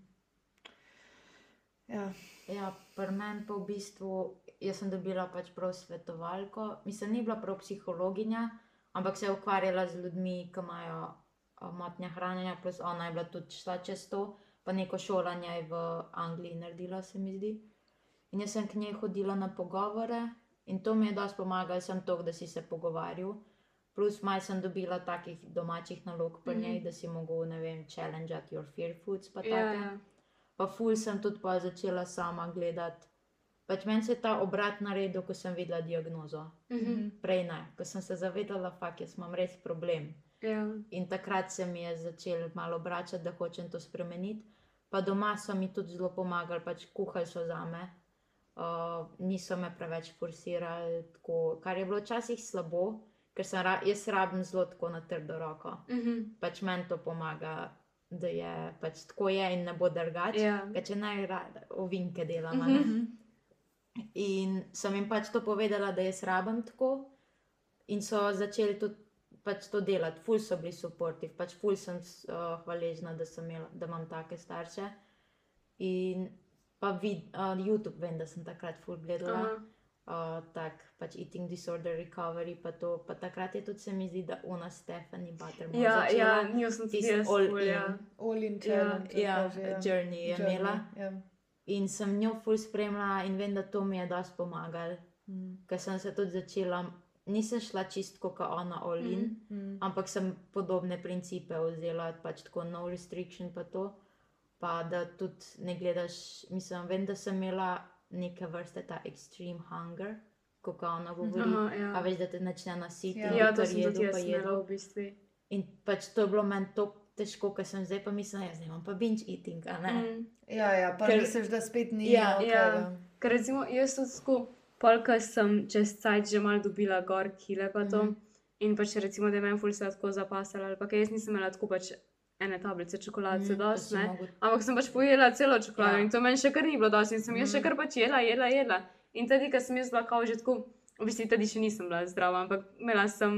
Ja, Ja, pri meni pa v bistvu, jaz sem dobila pač prav svetovalko. Mislim, ni bila prav psihologinja, ampak se je ukvarjala z ljudmi, ki imajo a, motnje hranjenja, plus ona je bila tudi šla čez to, pa neko šolanje je v Angliji naredila, se mi zdi. In jaz sem k njej hodila na pogovore in to mi je dosti pomagalo, sem to, da si se pogovarjal. Plus, malo sem dobila takih domačih nalog pri Mhm. njej, da si mogel, ne vem, challenge at your fear foods. Pa Ja, take. ja. Pa ful sem tudi pa začela sama gledati. Pač meni se je ta obrat naredil, ko sem videla diagnozo. Mhm. Prej ne, ko sem se zavedala, da jaz imam res problem. Ja. In takrat se mi je začel malo obračati, da hočem to spremeniti. Pa doma so mi tudi zelo pomagali, pač kuhali so za me. uh, niso me preveč forsirali, tako, kar je bilo včasih slabo, ker sem ra jaz rabim zelo tako na trdo roko. Mhm. Pač meni to pomaga, da je pač tako je in ne bo drugače. Ja. Ker če naj ovinke delam. a ne. In sem jim pač to povedala, da jaz rabim tako, in so začeli tudi pač to delati, ful so bili supportive, pač ful sem uh, hvaležna, da, sem imela, da imam take starše. In pa vid, uh, YouTube, vem, da sem takrat ful gledala. Aha. Uh, tak, pač eating disorder recovery, pa to, pa takrat je tudi se mi zdi, da ona Stephanie Buttermore Ja, začela ja, njo sem tudi tisti jaz. all ful, in. Ja. All in Ja, challenge. Ja, kaže, ja. journey je Journey, imela. Ja. In sem njo ful spremljala in vem, da to mi je dosti pomagalo, Mm. ker sem se tudi začela, nisem šla čistko kot ona all in, mm. Mm. ampak sem podobne principe vzela, pač tako no restriction pa to. Pa da tudi ne gledaš, mislim, vem, da sem imela neke vrste ta extreme hunger, kot ona govori. Aha, ja. A veš, da te začne nasiti. Ja. Ja, to jedu, tudi pa imela v bistvu. In pač to je bilo meni tako težko, ker sem zdaj pa mislila, jaz imam pa binge eating, a ne. Mm. Ja, ja, pa Ker- misliš, da spet ni. Ja, okej, ja. Ker recimo jaz tudi tako, polka sem čez cajt že mal dobila gor kile pa to. Mhm. In pač recimo, da je meni ful se tako zapasala, ali pa kaj jaz nisem imela tako pač ene tablice čokoladice Mhm, mm, dosti, ne. mogel- Ampak sem pač pojela celo čokolado Ja. in to meni še kar ni bilo dosti in sem jaz še Mhm. kar pač jedla, jedla, jedla. In tudi, ker sem jaz bila kao že tako, v bistvu tudi še nisem bila zdrava, ampak imela sem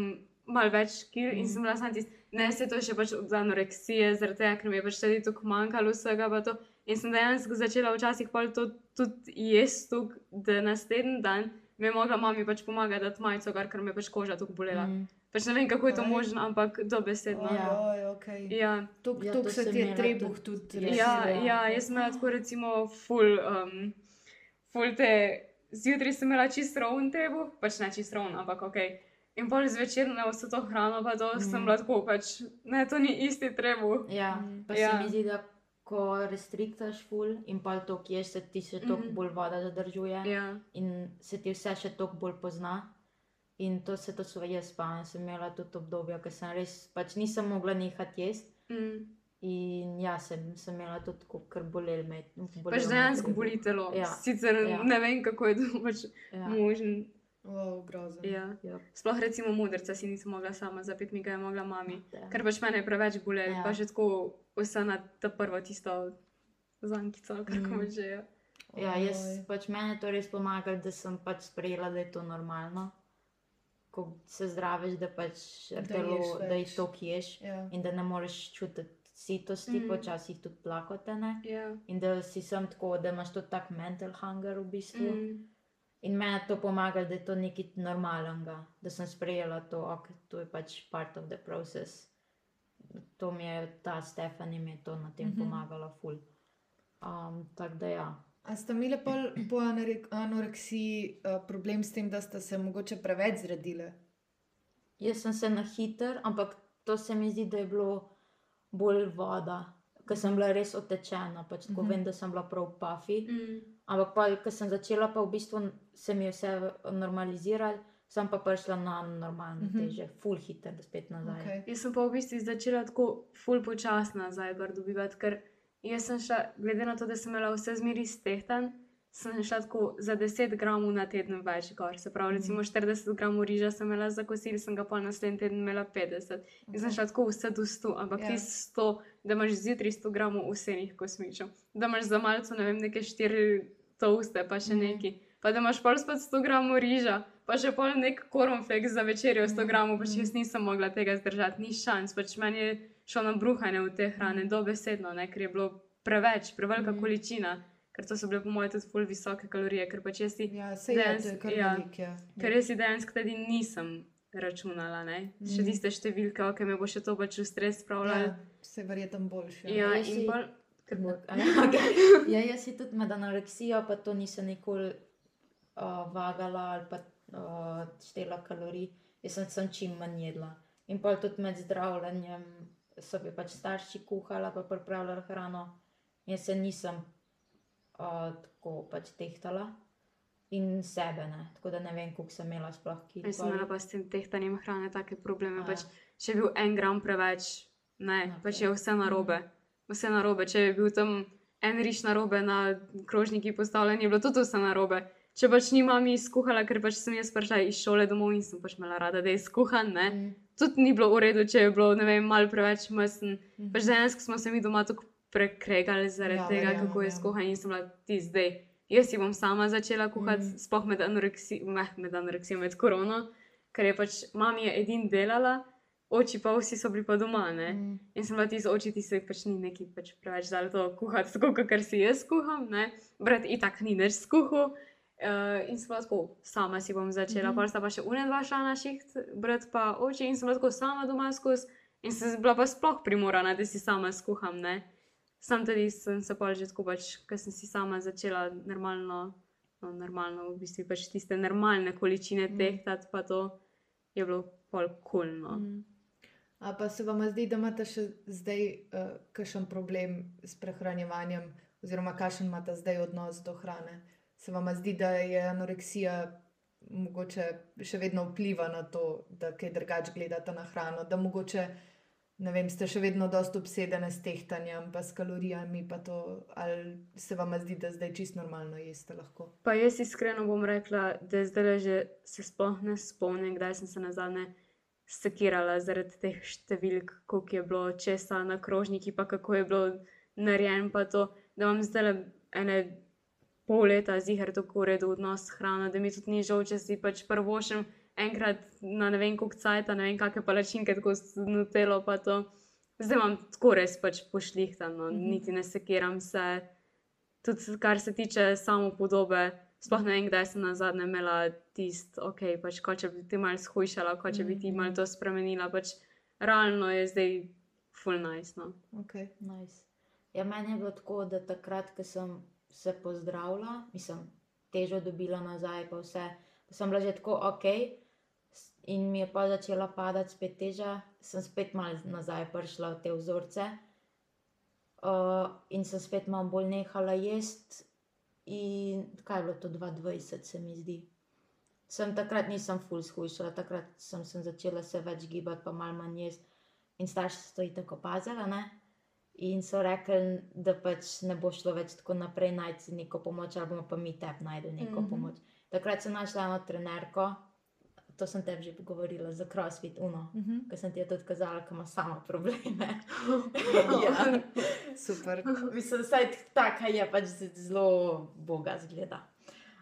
mal več kil in Mhm. sem bila sam tisti, ne, se to še pač od anoreksije, zaradi tega, ker mi je pač tudi tako manjkalo vsega pa to. In sem dejansko začela včasih pol to tudi jesti, da naslednji dan mi je mogla mami pač pomagati, da majico, kar ker me je pač koža tako bolela. Mm. Pač ne vem, kako je to Oj. možno, ampak dobesedno. Ja. Ja, okay. Ja, Tuk, Ja, tuk to se ti je trebuh tudi. Res, ja, razvil. ja, jaz sem imela tako recimo full, um, full te, zjutraj sem imela čist ravn trebuh, pač ne čist ravn, ampak ok. In pol zvečer na vso to hrano, pa to mm. sem tako, pač ne, to ni isti trebuh. Ja, Mm. pa Ja. se mi zdi, da ko restriktaš ful in pa to, kje se ti še toliko Mhm. bolj voda zadržuje Ja, in se ti vse še toliko bolj pozna. In to se to so jaz spomnim, sem imela tudi obdobje, ko sem res pač nisem mogla nehati jesti. mm. In ja, sem, sem imela tudi tako, kar bolel me. pač dejansko boli telo. Ja. Sicer Ja. ne vem, kako je to pač Ja. možen. Wow. Ja. Ja. Sploh recimo modrca si nisem mogla sama zapiti, mi ga je mogla mami. Ja. Ker pač mene je preveč bolelo, Ja. ja. pa še tako vse na ta prvo tisto zankico, ali kako Mm. že je. Ja, jaz Oj. pač meni je to res pomagalo, da sem pač sprejela, da je to normalno. Ko se zdraviš, da pač telo, da je to, ki ješ Ja. in da ne moreš čutiti sitosti, mm. Mm. počasih tudi plakote. Ne? Ja. In da si sem tako, da imaš tudi tak mental hunger v bistvu. Mm. Mm. In meni je to pomagalo, da je to nekaj normalnega, da sem sprejela to, ok, to je pač part of the process. To mi je ta Stefani mi je to na tem mm. -hmm. pomagala, ful. Um, Tako da ja. A ste imeli pol po anore- anoreksiji uh, problem s tem, da ste se mogoče preveč zredile? Jaz sem se na hiter, ampak to se mi zdi, da je bilo bolj voda, ker sem bila res otečena. Pač tako Mhm. vem, da sem bila prav pafi. Mm. Ampak pa, ko sem začela, pa v bistvu se mi je vse normaliziralo, sem pa prišla na normalne Mhm. teže, full hiter, spet nazaj. Okay. Jaz sem pa v bistvu začela tako ful počasno nazaj gor dobivati, ker jaz sem šla, glede na to, da sem imela vse zmeri stehtan, sem šla tako za 10 gramov na teden več gor. Se pravi, recimo 40 gramov riža sem imela za kosil, sem ga pa naslednji teden imela 50. In sem šla tako vse do 100, ampak Ja. yeah. ti 100, da imaš zjutraj 100 gramov vsenih kosmičev, da imaš za malce, ne vem, neke 4 toste, pa še Mhm. neki. Pa da imaš pol spet 100 gramov riža, pa še pol nek kornflakes za večerjo 100 Mhm. gramov, pač jaz nisem mogla tega zdržati, ni šans, pač meni je šlo na bruhanje v te hrane, dobesedno, ne, ker je bilo preveč, prevelika Mhm. količina, ker to so bile po mojem tudi ful visoke kalorije, ker pač jaz si, Ja, je Dejansko, ja. Ja. dejansko tudi nisem računala, ne, še Mhm. tiste številke, ok, me bo še to pač v stres spravljalo. Ja, se verjetno boljše. Ja, Jaz in si- A Ja, okay. ja, jaz si tudi med anoreksijo, pa to nisem nikoli uh, vagala ali pa uh, štela kalorij. Jaz sem, sem čim manj jedla. In pa tudi med zdravljenjem so bi pač starši kuhali, pa pripravljali hrano. Jaz se nisem uh, tako pač tehtala in sebe ne. Tako da ne vem, koliko sem imela sploh kil. jaz sem imela pa s tem tehtanjem hrane take probleme, pač, če je bil en gram preveč, ne, Ok. pač je vse narobe. Vse narobe, če je bil tam en riš na robe na krožniki postavljen, je bilo tudi vse na robe. Če pač ni mami skuhala, ker pač sem jaz prišla iz šole domov in sem pač imela rada, da je skuhan, ne. Mm. Tudi ni bilo v redu, če je bilo, vem, malo preveč mesen. Mhm. Pač dejansko smo se mi doma tako prekregali zaradi Ja, ja, tega, verjamem, kako je ja. skuhan in sem bila ti zdaj. Jaz si bom sama začela kuhati, mm. sploh med anoreksijo, med anoreksijo, med korono, ker je pač mami je edin delala, oči pa vsi so bili pa doma. Ne? Mm. In sem bila ti z oči, ti se pač ni neki pač preveč dal to kuhati, tako kot si jaz kuham. Ne? Brat itak ni več skuhal. Uh, in sem bila tako, sama si bom začela, mm -hmm. pa sta pa še une dva šla na šiht, brat pa oči in sem bila tako sama doma skozi. In sem bila pa sploh primorana, da si sama skuham. Ne? Sam tudi sem se pa že tako, pač, ker sem si sama začela normalno, no, normalno, v bistvu pač tiste normalne količine Mm. tehtati, pa to je bilo pol kulno. Mm. Mm. A pa se vam zdi, da imate še zdaj uh, kakšen problem s prehranjevanjem, oziroma kakšen imate zdaj odnos do hrane? Se vam zdi, da je anoreksija mogoče še vedno vpliva na to, da kaj drugače gledate na hrano, da mogoče ne vem, ste še vedno dosta obsedene s tehtanjem, pa s kalorijami, pa to, ali se vam zdi, da zdaj čist normalno jeste lahko? Pa jaz iskreno bom rekla, da zdaj že se sploh ne spomnim, kdaj sem se nazadnje sekirala zaradi teh številk, koliko je bilo česa na krožniki, pa kako je bilo narejen, pa to, da imam zdaj ene pol leta zihar tako uredu odnos s hrano, da mi tudi ni žal, če si pač prvošem enkrat na ne vem koliko cajta, ne vem kakšne palačinke, tako s nutelo pa to. Zdaj imam tako res pač pošlihtano, mm. -hmm. niti ne sekiram se. Tudi kar se tiče samo podobe, sploh ne vem, kdaj sem na zadnje imela tisto, ok, pač ko če bi ti malo shujšala, ko če bi ti Mhm. malo to spremenila, pač realno je zdaj full nice. No. Okay. Nice. Ja, meni je bilo tako, da takrat, ko sem se pozdravila, mislim, težo dobila nazaj, pa vse, pa sem bila že tako ok, in mi je pa začela padati spet teža, sem spet malo nazaj prišla v te vzorce. Uh, in sem spet malo bolj nehala jesti, in kaj je bilo to 22, se mi zdi. Sem takrat nisem full shujšala, takrat sem, sem začela se več gibati, pa malo manj jesti. In starši so to tako opazili, ne? In so rekli, da pač ne bo šlo več tako naprej najti neko pomoč, ali bomo pa mi tebi najdel neko mm. -hmm. pomoč. Takrat sem našla eno trenerko, to sem tebi že govorila, za CrossFit Uno, Uh -huh. ki sem ti tudi kazala, da ima sama probleme. ja. Super. Mislim, da je taka je pač zelo boga zgleda.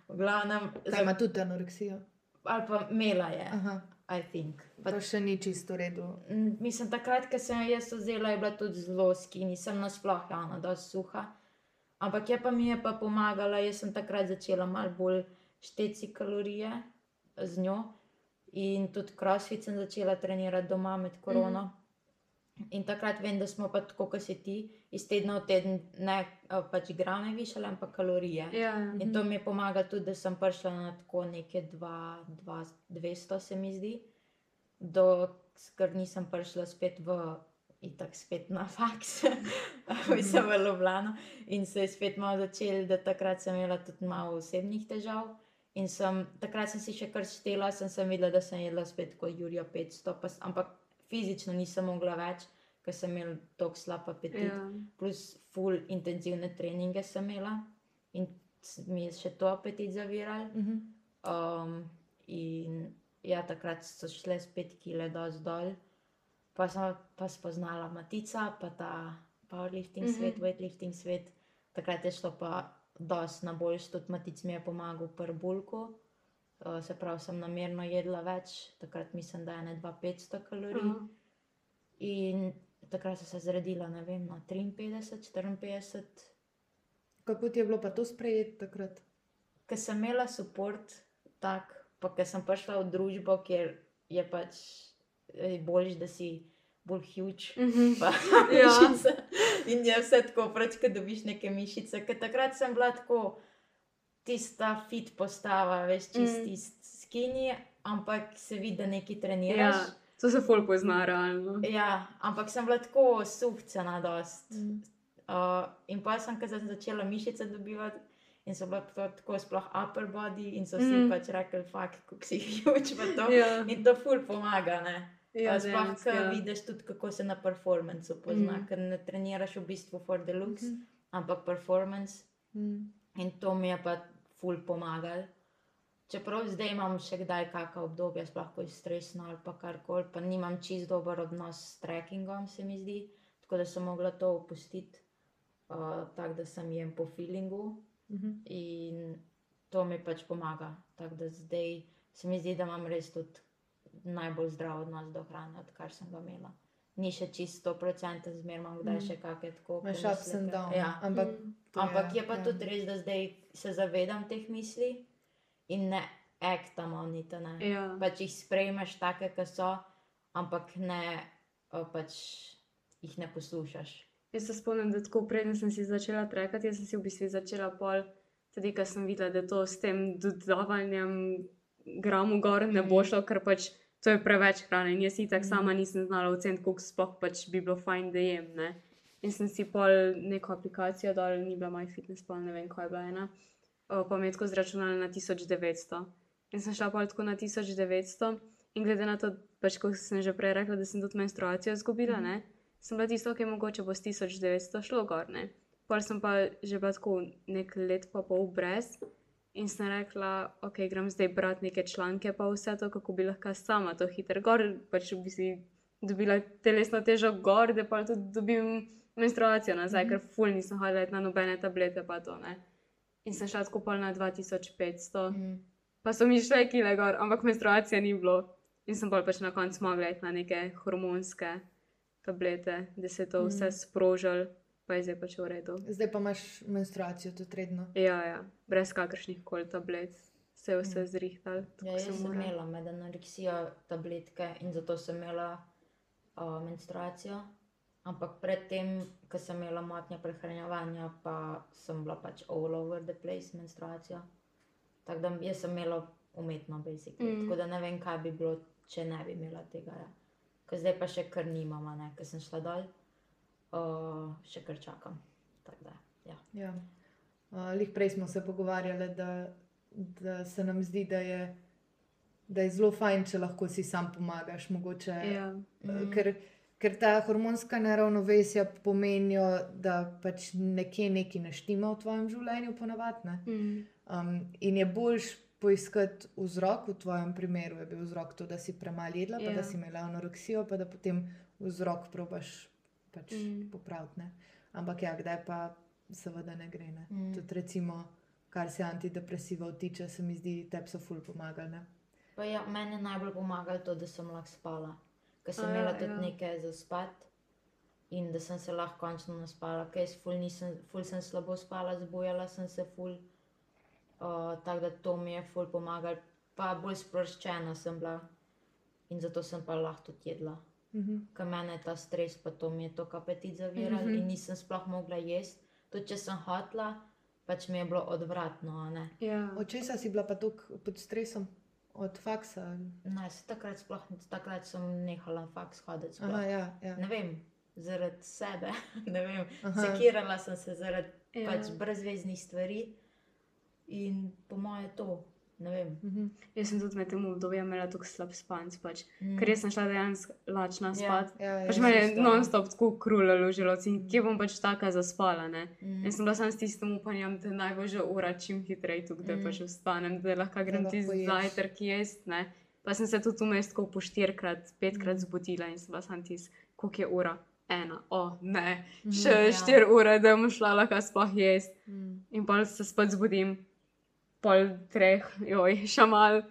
V glavnem, Kaj ima tudi anoreksijo? ali pa imela je, Aha, I think. pa to še ni čisto v redu. Mislim, takrat, ko sem jo jaz vzela, je bila tudi zelo skini, sem nasploh javna, da suha. Ampak je pa mi je pa pomagala, jaz sem takrat začela malo bolj šteti kalorije z njo. In tudi crossfit sem začela trenirati doma med korono. Mm. In takrat vem, da smo pa tako, kot si ti, iz tedna v teden ne eh, pač grame višali, ampak kalorije. Ja. In to mi je pomagalo tudi, da sem prišla na tako neke 200, se mi zdi, do ker nisem prišla spet v. Itak spet na faks, mislim v Ljubljano. In se je spet malo začel, da takrat sem imela tudi malo osebnih težav. In sem, takrat sem si še kar štela, sem, sem videla, da sem jedla spet kot Jurija 500, pa, ampak fizično nisem mogla več, ker sem imela tako slab apetit Ja. plus full intenzivne treninge sem imela in mi je še to apetit zaviral. Uh -huh. Um, in ja, takrat so šle spet kile dosti dol. Pa sem pa spoznala Matica, pa ta powerlifting mm Mhm. -hmm. svet, weightlifting svet. Takrat je šlo pa dosti na boljš, tudi Matic mi je pomagal pri bulku. Uh, se pravi, sem namerno jedla več, takrat mislim, da je ne 2500 kalorij. Aha. In takrat sem se zredila, ne vem, na 53, 54. Kako ti je bilo pa to sprejeti takrat? Ker sem imela podpor, tako, pa ker sem prišla v družbo, kjer je pač eh, boljš, da si bolj huge. Mhm. Pa, Ja. In je vse tako, preveč, da dobiš neke mišice. Ker takrat sem bila tako, tista fit postava, veš, čist Mm. tist skinny, ampak se vidi, da nekaj treniraš. Ja, to se ful pozna realno. Ja, ampak sem bila tako suhcena, dost. Mm. Uh, in pa sem, ko sem začela mišice dobivati, in so bila to tako sploh upper body, in so vsi mm. Pač rekli, fuck, kako si huge v to. Ja, In to ful pomaga, ne. ja, sploh, ko ja. vidiš tudi, kako se na performancu pozna, Mm. ker ne treniraš v bistvu for the looks, mm. -hmm. ampak performance. Mm. In to mi je pa ful pomagal. Čeprav zdaj imam še kdaj kakšno obdobje, sploh ko je stresno ali pa karkoli, pa nimam čist dober odnos s trekkingom, se mi zdi. Tako da sem mogla to opustiti, uh, tako da sem jem po feelingu Mhm. in to mi pač pomaga. Tako da zdaj se mi zdi, da imam res tudi najbolj zdrav odnos do hrane, odkar sem ga imela. Ni še čisto 100%, zmeraj imam kdaj Mm. še kakšne tako. Pomisleke. ups and downs. Ja. Ampak, Mm. Ampak je pa ja. tudi res, da zdaj se zavedam teh misli in ne aktamo, niti ne. Ja. Pač jih sprejmeš take, ki so, ampak ne, eh, pač jih ne poslušaš. Jaz se spomnim, da tako preden sem si začela trekati, jaz sem si v bistvu začela pol, tudi ker sem videla, da to s tem dodavanjem gramov gor ne bo Mhm. šlo, ker pač to je preveč hrane. In jaz itak Mhm. sama nisem znala oceniti, koliko sploh pač bi bilo fajn, da jem. Ne? In sem si pol neko aplikacijo dol, ni bila MyFitness, pa ne vem, kaj je bila ena, o, pa mi je tako zračunala na 1900. In sem šla pol tako na 1900 in glede na to, pač kot sem že prej rekla, da sem tudi menstruacijo izgubila, ne, sem bila tisto, ki je mogoče bo s 1900 šlo gor. Ne. Pol sem pa že bila tako nek let pa pol brez in sem rekla, ok, grem zdaj brati neke članke, pa vse to, kako bi lahko sama to hitro gor, pač bi si dobila telesno težo gor, da pa tudi dobim menstruacijo nazaj, mm -hmm. ker ful nisem hodila na nobene tablete pa to, ne. In sem šla pol na 2500. Mm. Pa so mi šle kile gor, ampak menstruacije ni bilo. In sem bolj pač na koncu mogla iti na neke hormonske tablete, da se je to vse sprožilo, pa je zdaj pač v redu. Zdaj pa imaš menstruacijo tudi redno. Ja, ja, brez kakršnih koli tablet, se je vse zrihtalo. Ja, jaz sem imela med anoreksijo tabletke in zato sem imela uh, menstruacijo. Ampak predtem, ko sem imela motnje prehranjevanja, pa sem bila pač all over the place menstruacijo. Tako da jaz sem imela umetno, basically. Mm. Tako da ne vem, kaj bi bilo, če ne bi imela tega. Ja. Ker zdaj pa še kar nimam, ker sem šla dol, uh, še kar čakam. Tako da, ja. Ja. Uh, Lih prej smo se pogovarjali, da, da se nam zdi, da je, da je zelo fajn, če lahko si sam pomagaš. Mogoče, Ja, mm. ker, ker ta hormonska neravnovesja pomenijo, da pač nekje nekaj naštima v tvojem življenju, ponavadi. mm. Um, in je boljš poiskati vzrok, v tvojem primeru je bil vzrok to, da si premalo jedla, pa Ja. da si imela anoreksijo, pa da potem vzrok probaš pač mm. Mm. popraviti. ne. Ampak ja, kdaj pa seveda ne gre. Ne? Mm. Mm. Tudi recimo, kar se antidepresivov tiče, se mi zdi, da so ful pomagali. Ja, meni je najbolj pomagalo to, da sem lahko spala. Ker sem A ja, imela tudi ja. nekaj za spat in da sem se lahko končno naspala. Ker jaz ful, nisem, ful sem slabo spala, zbujala sem se ful. Uh, tako da to mi je ful pomagalo, pa bolj sproščena sem bila in zato sem pa lahko tudi jedla. Mhm. Ker meni je ta stres, pa to mi je to apetit zaviral mm Mhm. -hmm. in nisem sploh mogla jesti. Tudi če sem hotla, pač mi je bilo odvratno. a ne. ja. Od česa si bila pa tako pod stresom? Od faksa? Ne, se takrat sploh takrat sem nehala na faks hoditi. Aha, ja, ja. ne vem, zaradi sebe. ne vem, Aha. sekirala sem se zaradi ja. pač brezveznih stvari in po moje to. Ne vem. Mhm. Jaz sem tudi med tem obdobjem imela tako slab spanc, pač, Mm. mm. ker jaz sem šla dejansko lačna Ja. spat. Ja, ja, Pač me je non-stop tako krulalo želodci in kje bom pač taka zaspala. Ne? Mm. Jaz sem bila samo s tistim upanjem, da naj bo že ura čim hitreje tukaj, da Mm. pač vstanem, da lahko grem ti zajtrk jesti. ne. Pa sem se tudi vmes tako po štirikrat, petkrat zbudila in sem bila sam tis, koliko je ura. Ena, o oh, ne, še ja. štiri ure, da bom šla lahko sploh jesti. Mm. In pa se spet zbudim, pol treh, joj, še mal.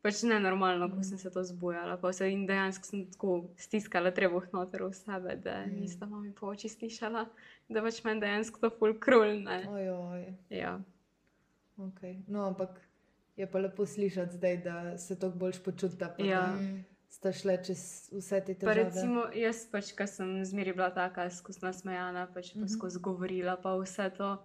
Pač ne normalno, ko sem se to zbujala. Pa se in dejansko sem tako stiskala trebuh noter v sebe, da Mm. nista mami po oči slišala, da pač meni dejansko to ful krul. Ne? Ojoj, Ja. okay. No, ampak je pa lepo slišati zdaj, da se tako boljš počutite. pa Ja. Mm. Sta šle čez vse te Pa težave. recimo jaz, pač, ki sem zmeri bila taka, skozi nasmejana, pač pa Mhm. skozi govorila, pa vse to.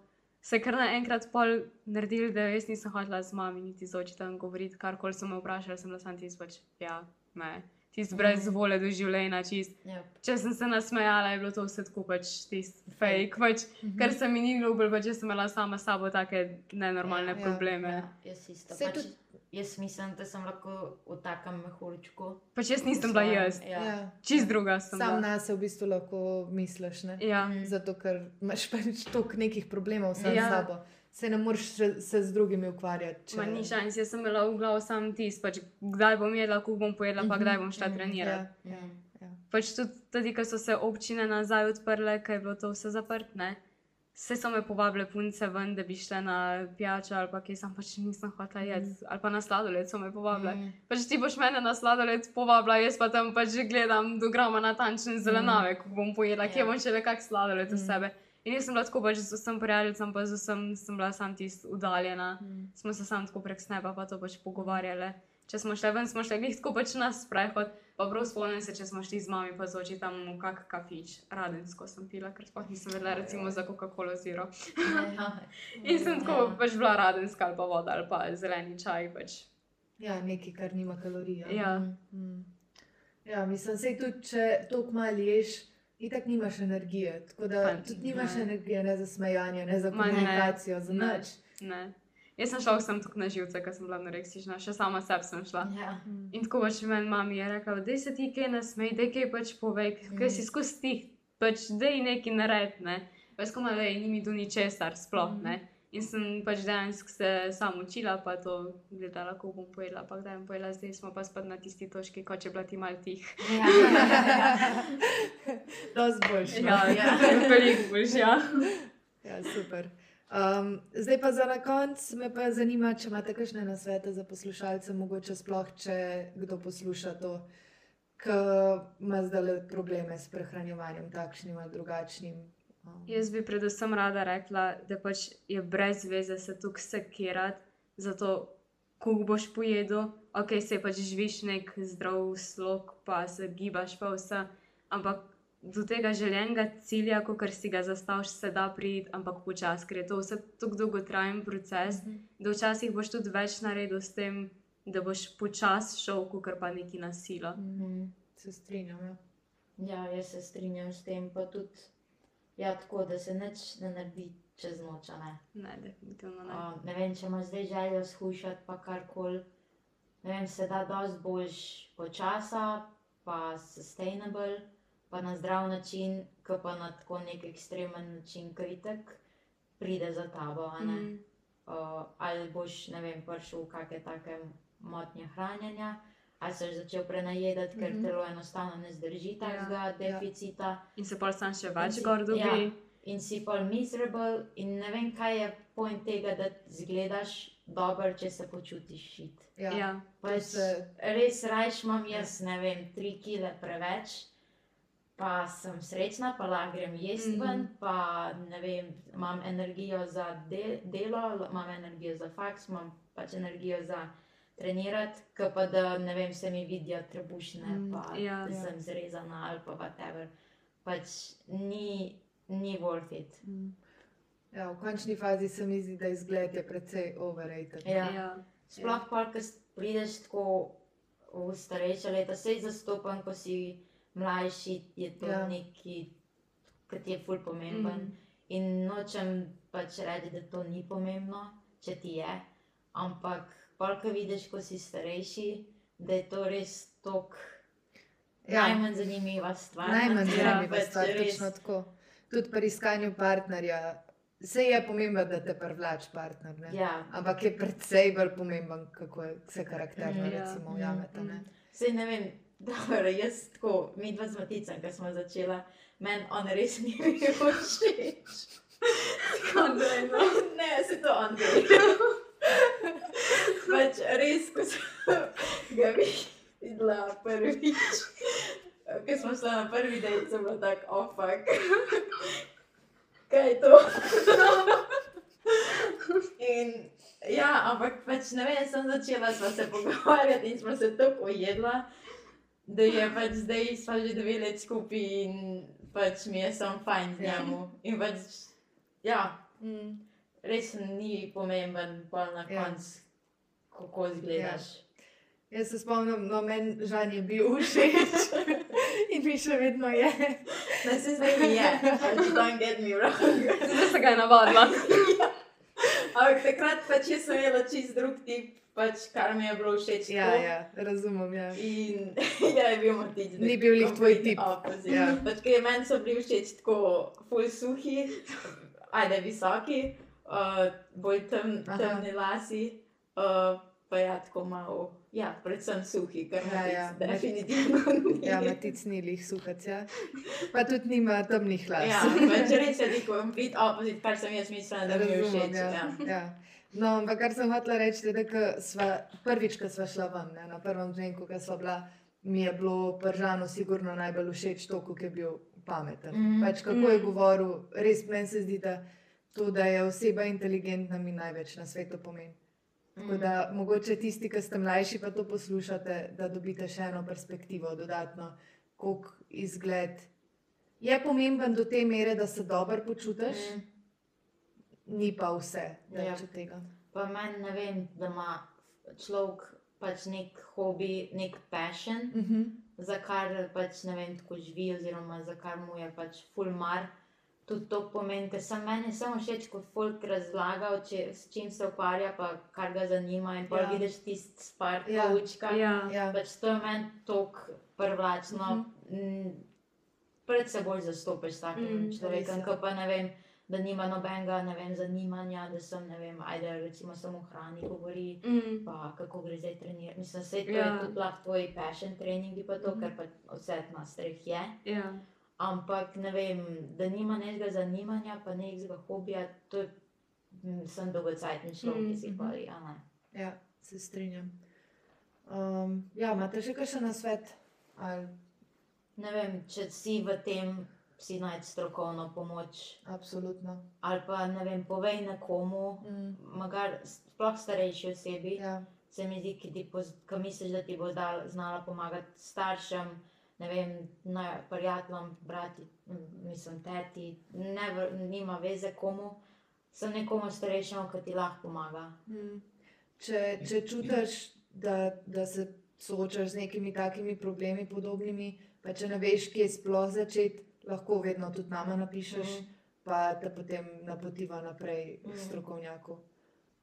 Se kar naenkrat pol naredili, da jaz nisem hotela z mami niti z očitom govoriti, karkoli so me vprašali, sem bila sam tisti, pač, ja, me, tisti brez vole do življenja, čist. Ja. Če sem se nasmejala, je bilo to vse tako pač tisti fake, pač, Mhm. ker se mi ni ljubilo, pač sem imela sama sabo take nenormalne Ja, ja, probleme. Ja, jaz isto. Saj Pač, tudi- jaz mislim, da sem lahko v takem mehurčku. Pač jaz nisem bila jaz, Ja. Ja. čist druga sem. Sam na se v bistvu lahko misliš. Ne? Ja, Mm. Zato, ker imaš pač toliko nekih problemov sam Ja. s sabo. Se ne moreš se z drugimi ukvarjati. Če... Ma ni šans, jaz sem imela v glavu sam tisti, pač, kdaj bom jedla, kako bom pojedla, pa Mhm, kdaj bom šla mhm, trenirati. Ja, ja, ja. Pač tudi, tudi, ko so se občine nazaj odprle, ker je bilo to vse zaprto, vse so me povabile punce ven, da bi šle na pijačo ali pa kje sem pač nisem hotela jesti, ali pa na sladoled so me povabile. Mm. Pač ti boš mene na sladoled povabila, jaz pa tam pač gledam do grama natančne zelenave, ko bom pojedla, kje Ja. bom še le kak sladoled v Mm. sebe. In jaz sem bila tako pač z vsem prijateljem, pa z vsem sem bila sam tist uddaljena. Mm. Smo se sam tako prek sneba pa to pač pogovarjali. Če smo šli ven, smo šli glih tako pač na sprehod. Pa prav spomnim se, če smo šli z mami pa z oči tam v kak kafič. Radensko sem pila, ker sploh nisem vedela recimo za Coca-Cola zero. Ja. In sem tako pač bila radenska ali pa voda ali pa zeleni čaj pač. ja, nekaj, kar nima kalorij. Ja. Mm. Ja, mislim, da tudi če toliko malo ješ, itak nimaš energije. Tako da Pa, tudi nimaš ne. energije ne za smejanje, ne za ne. komunikacijo, za Ne. nič. Ne. Jaz sem šla vsem tako na živce, ker sem bila anoreksična, še sama sebi sem šla. Ja. In tako pač meni mami je rekla, da se ti kaj ne smej, da kaj pač povej, ker si skozi tih, pač da je neki nared, ne. Pač ko malo ni mi tu ničesar, sploh ne. In sem pač dejansko se sam učila, pa to gledala, kako bom pojedla, pa kdaj bom pojedla, zdaj smo pa spet na tisti točki, kot če bila ti mal tih. Dosti boljši. no. Ja, ja. veliko boš, ja. Ja, super. Um, zdaj pa za na konec me pa zanima, če imate kakšne nasvete za poslušalce, mogoče sploh, če kdo posluša to, ki ima zdaj probleme s prehranjevanjem, takšnim ali drugačnim. Um, Jaz bi predvsem rada rekla, da pač je brez veze se tukaj sekirati, zato ko boš pojedel, ok, se pač živiš nek zdrav slog, pa se gibaš, pa vse, ampak do tega željenega cilja, kot si ga zastaviš, se da priti, ampak počasi, ker je to vse tako dolgotrajen proces, da včasih boš tudi več naredil s tem, da boš počasi šel, kot pa neki nasilo. Mhm. Se strinjam. Ja. Ja, jaz se strinjam s tem, pa tudi ja, tako, da se nič ne naredi čez noč. Ne. Ne, definitivno ne. Uh, ne vem, če imaš zdaj željo skušati, pa karkoli. Ne vem, se da dosti boljš počasa, pa sustainable, pa na zdrav način, kot pa na tako nek ekstremen način, ki itek pride za tabo. Mm. uh, ali boš, ne vem, prišel v kakšne take motnje hranjenja, ali se boš začel prenajedati, ker Mhm. telo enostavno ne zdrži takega deficita. In se pa sam še več gor dobi. ja. In si pa miserable, in ne vem, kaj je point tega, da zgledaš dobro, če se počutiš šit. Ja. Ja. Pač se- res rajš imam jaz, ne vem, tri kile preveč, pa sem srečna, pa lahko grem jesti Mhm. ven, pa ne vem, imam energijo za de delo, imam energijo za faks, imam pač energijo za trenirati, ki pa da ne vem, se mi vidijo trebušne, Mm, pa ja. da sem zrezana ali pa whatever. Pač ni, ni worth it. Mm. Ja, v končni fazi se mi zdi, da izgled je precej overrated. Ja. Ja. Sploh pa, ko prideš tako v starejša leta, sej zastopan, ko si mlajši, je to Ja. ja. neki, ki ti je ful pomemben. Mhm. Mm. In nočem pač reči, da to ni pomembno, če ti je, ampak pa, ko vidiš, ko si starejši, da je to res tok. Ja. Ja. Najmanj zanimiva stvar. Najmanj Ja, zanimiva pač stvar, res. točno tako. Tudi pri iskanju partnerja. Vse je pomembno, da te privlači partner. Ne? Ja. Ampak je precej bolj pomemben, kako se karakterno Mm, ja. recimo, Mm, ujamete. ne. Sej ne vem, dobro, jaz tako, mi dva z Maticem, ko smo začela, meni on res ni bil všeč. Andrej, no. ne, se to on ve. pač res, ko sem ga videla prvič, ko smo šli na prvi dejt, sem bila tako, fuck. Kaj je to? In ja, ampak pač ne vem, sem začela sva se pogovarjati in smo se tako ujedla, da je pač zdaj sva že dve let skupaj in pač mi je sam fajn z njemu. In pač, ja, Mm. res ni pomemben, pa na Ja. koncu, kako izgledaš. Jaz se spomnim, no, meni Žan je bil všeč in mi še vedno je. Ne se zdaj mi je, pač don't get me wrong. Zdaj se ga je navadila. Ampak takrat pač jaz sem imela čist drug tip pač, kar mi je bilo všeč. Ja, tako. ja, razumem. Ja. In ja, je bil motič. Ni bil glih tvoj tip. Ja. Ja. Pač, ker meni so bili všeč tako full suhi, ajde visoki, uh, bolj tem, temni lasi, uh, pa ja, tako malo, ja, predvsem suhi, kar Ja, ja, definitivno ni. Ja, matic ni lih suhac, ja. Pa tudi nima temnih las. Ja, pač res je tako complete opposite, kar sem jaz mislila, da mi je všeč. ja. Ja. Ja. No, ampak kar sem hotela reči, je, da sva, prvič, ko sva šla ven, ne, na prvem dnevu, ko sva bila, mi je bilo Pržano sigurno najbolj všeč to, kako je bil pameten. Mm Mhm. -hmm. pač, kako je Mhm. govoril, res meni se zdi, da to, da je oseba inteligentna, mi največ na svetu pomeni. Tako da mogoče tisti, ki ste mlajši, pa to poslušate, da dobite še eno perspektivo, dodatno, koliko izgled. Je pomemben do te mere, da se dobro počutiš, Mm. Ni pa vse, da Ja. če tega. Pa meni ne vem, da ima človek pač nek hobi, nek passion. Uh -huh. za kar pač ne vem, tako živi, oziroma za kar mu je pač fulmar. Tudi to pomeni, ker sem meni samo všeč, ko folk razlaga, če, s čim se ukvarja, pa kar ga zanima. In pa Ja. ja. vidiš tisti spark, Ja. ja. učka. Ja. Ja. Pač to je meni tako privlačno. Mhm. Mm -hmm. Pred seboj zastopiš takim Mm, človekom, je. ki pa ne vem. Da nima nobenega ne vem, zanimanja, da sem, ne vem, ajde, recimo, samo o hrani govori, Mm. pa kako gre zdaj trenirati. Mislim, da to Ja. je tudi lahko tvoj passion treningi, pa to, Mhm. ker pa vse na streh je. Ja. Ampak ne vem, da nima nekega zanimanja, pa nekega hobija, to je, mm, sem dolgocajten človek, ki si Mhm. hvali. a ne. Ja, se strinjam. Um, ja, imate še kakšen nasvet? Ali, Ne vem, če si v tem, si najti strokovno pomoč. absolutno. Ali pa ne vem, povej nekomu, Mm, magar, sploh starejši osebi, ja, se mi zdi, ki, ti poz, ki misliš, da ti bo zdal, znala pomagati staršem, ne vem, prijateljem, brati, mislim, teti, ne, nima veze komu, sem nekomu starejšemu, ki ti lahko pomaga. mm. Če, če čutiš, da, da se soočaš z nekimi takimi problemi, podobnimi, pa če ne veš, kje sploh začeti, lahko vedno tudi nama napišeš, Mhm. pa te potem napotiva naprej k Mhm. strokovnjaku.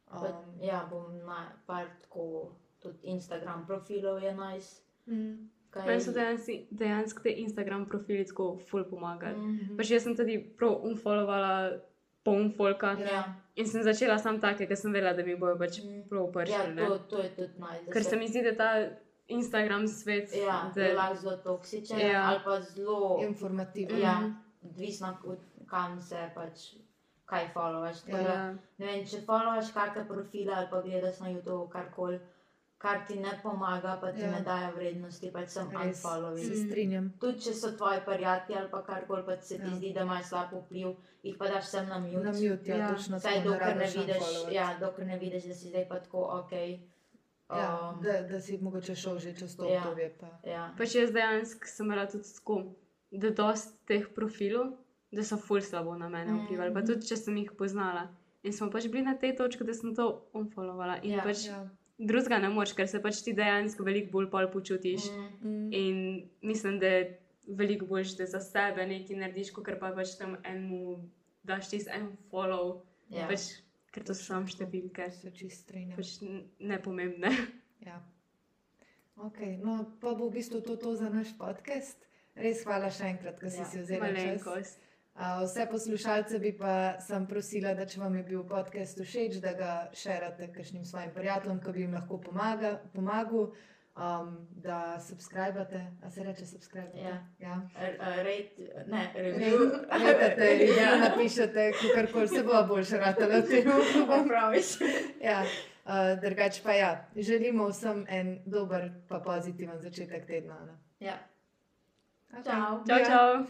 Pa, Um, ja, bom na par tako, tudi Instagram profilov je nice. mm, Kaj, Meni so dejansko, dejansko te Instagram profili tako ful pomagali. Mm. Mhm. Pač jaz sem tudi prav unfollovala poln folka Ja, in sem začela sam take, ker sem vedela, da mi bojo pač Mhm. prav ja pršili. to, to je tudi da Ker se mi zdi, da ta Instagram svet, Ja, da je lahko zelo toksičen Ja. ali pa zelo informativno. Ja, Mhm. odvisno od kam se pač kaj followaš. Ja. Ja. Da, ja. ne vem, če followaš kakšne profile ali pa gledaš na YouTube karkoli, kar ti ne pomaga, pa ti Ja. ja. ne daje vrednosti, pač sem unfollowing. se strinjam. Tudi če so tvoji prijatelji ali pa karkoli, pa se ti Ja. ja. zdi, da imaš slab vpliv, jih pa daš sem na mute. Na mute, ja, Ja. točno Saj tako, dokler ne vidiš, ja, dokler ne vidiš, da si zdaj pa tako ok. Ja, Um, da, da si mogoče šel že čez to Ja. obdobje. Pa. ja. Pač jaz dejansko sem imela tudi tako, da dost teh profilov, da so ful slabo na mene Mhm. vplivali. Pa tudi, če sem jih poznala. In smo pač bili na tej točki, da sem to unfollovala. In Ja. pač Ja. drugega ne moreš, ker se pač ti dejansko veliko bolj pol počutiš. Mm, Mm. In mislim, da je veliko bolj, da za sebe nekaj narediš, kot pa pač tam enemu daš ti en follow, ja. pač, ker to so samo številke, Se čist strinjam. pač n- nepomembne. Ja. Okay, no, pa bo v bistvu to, to za naš podcast. Res hvala še enkrat, da si Ja, si vzela čas. A, Vse poslušalce bi pa sem prosila, da če vam je bil podcast všeč, da ga širite kakšnim svojim prijateljem, ki bi jim lahko pomaga, pomagal, um, da subskrbite. A se reče subskrbite? Ja. ja. Rate, ne, review. Review Ja. napišete, karkoli se bo boljše ratalo temu. Praviš. Ja, uh, drugače pa ja, želimo vsem en dober, pa pozitiven začetek tedna. ne. Ja. Okay. Čau. Čau, Ja. čau.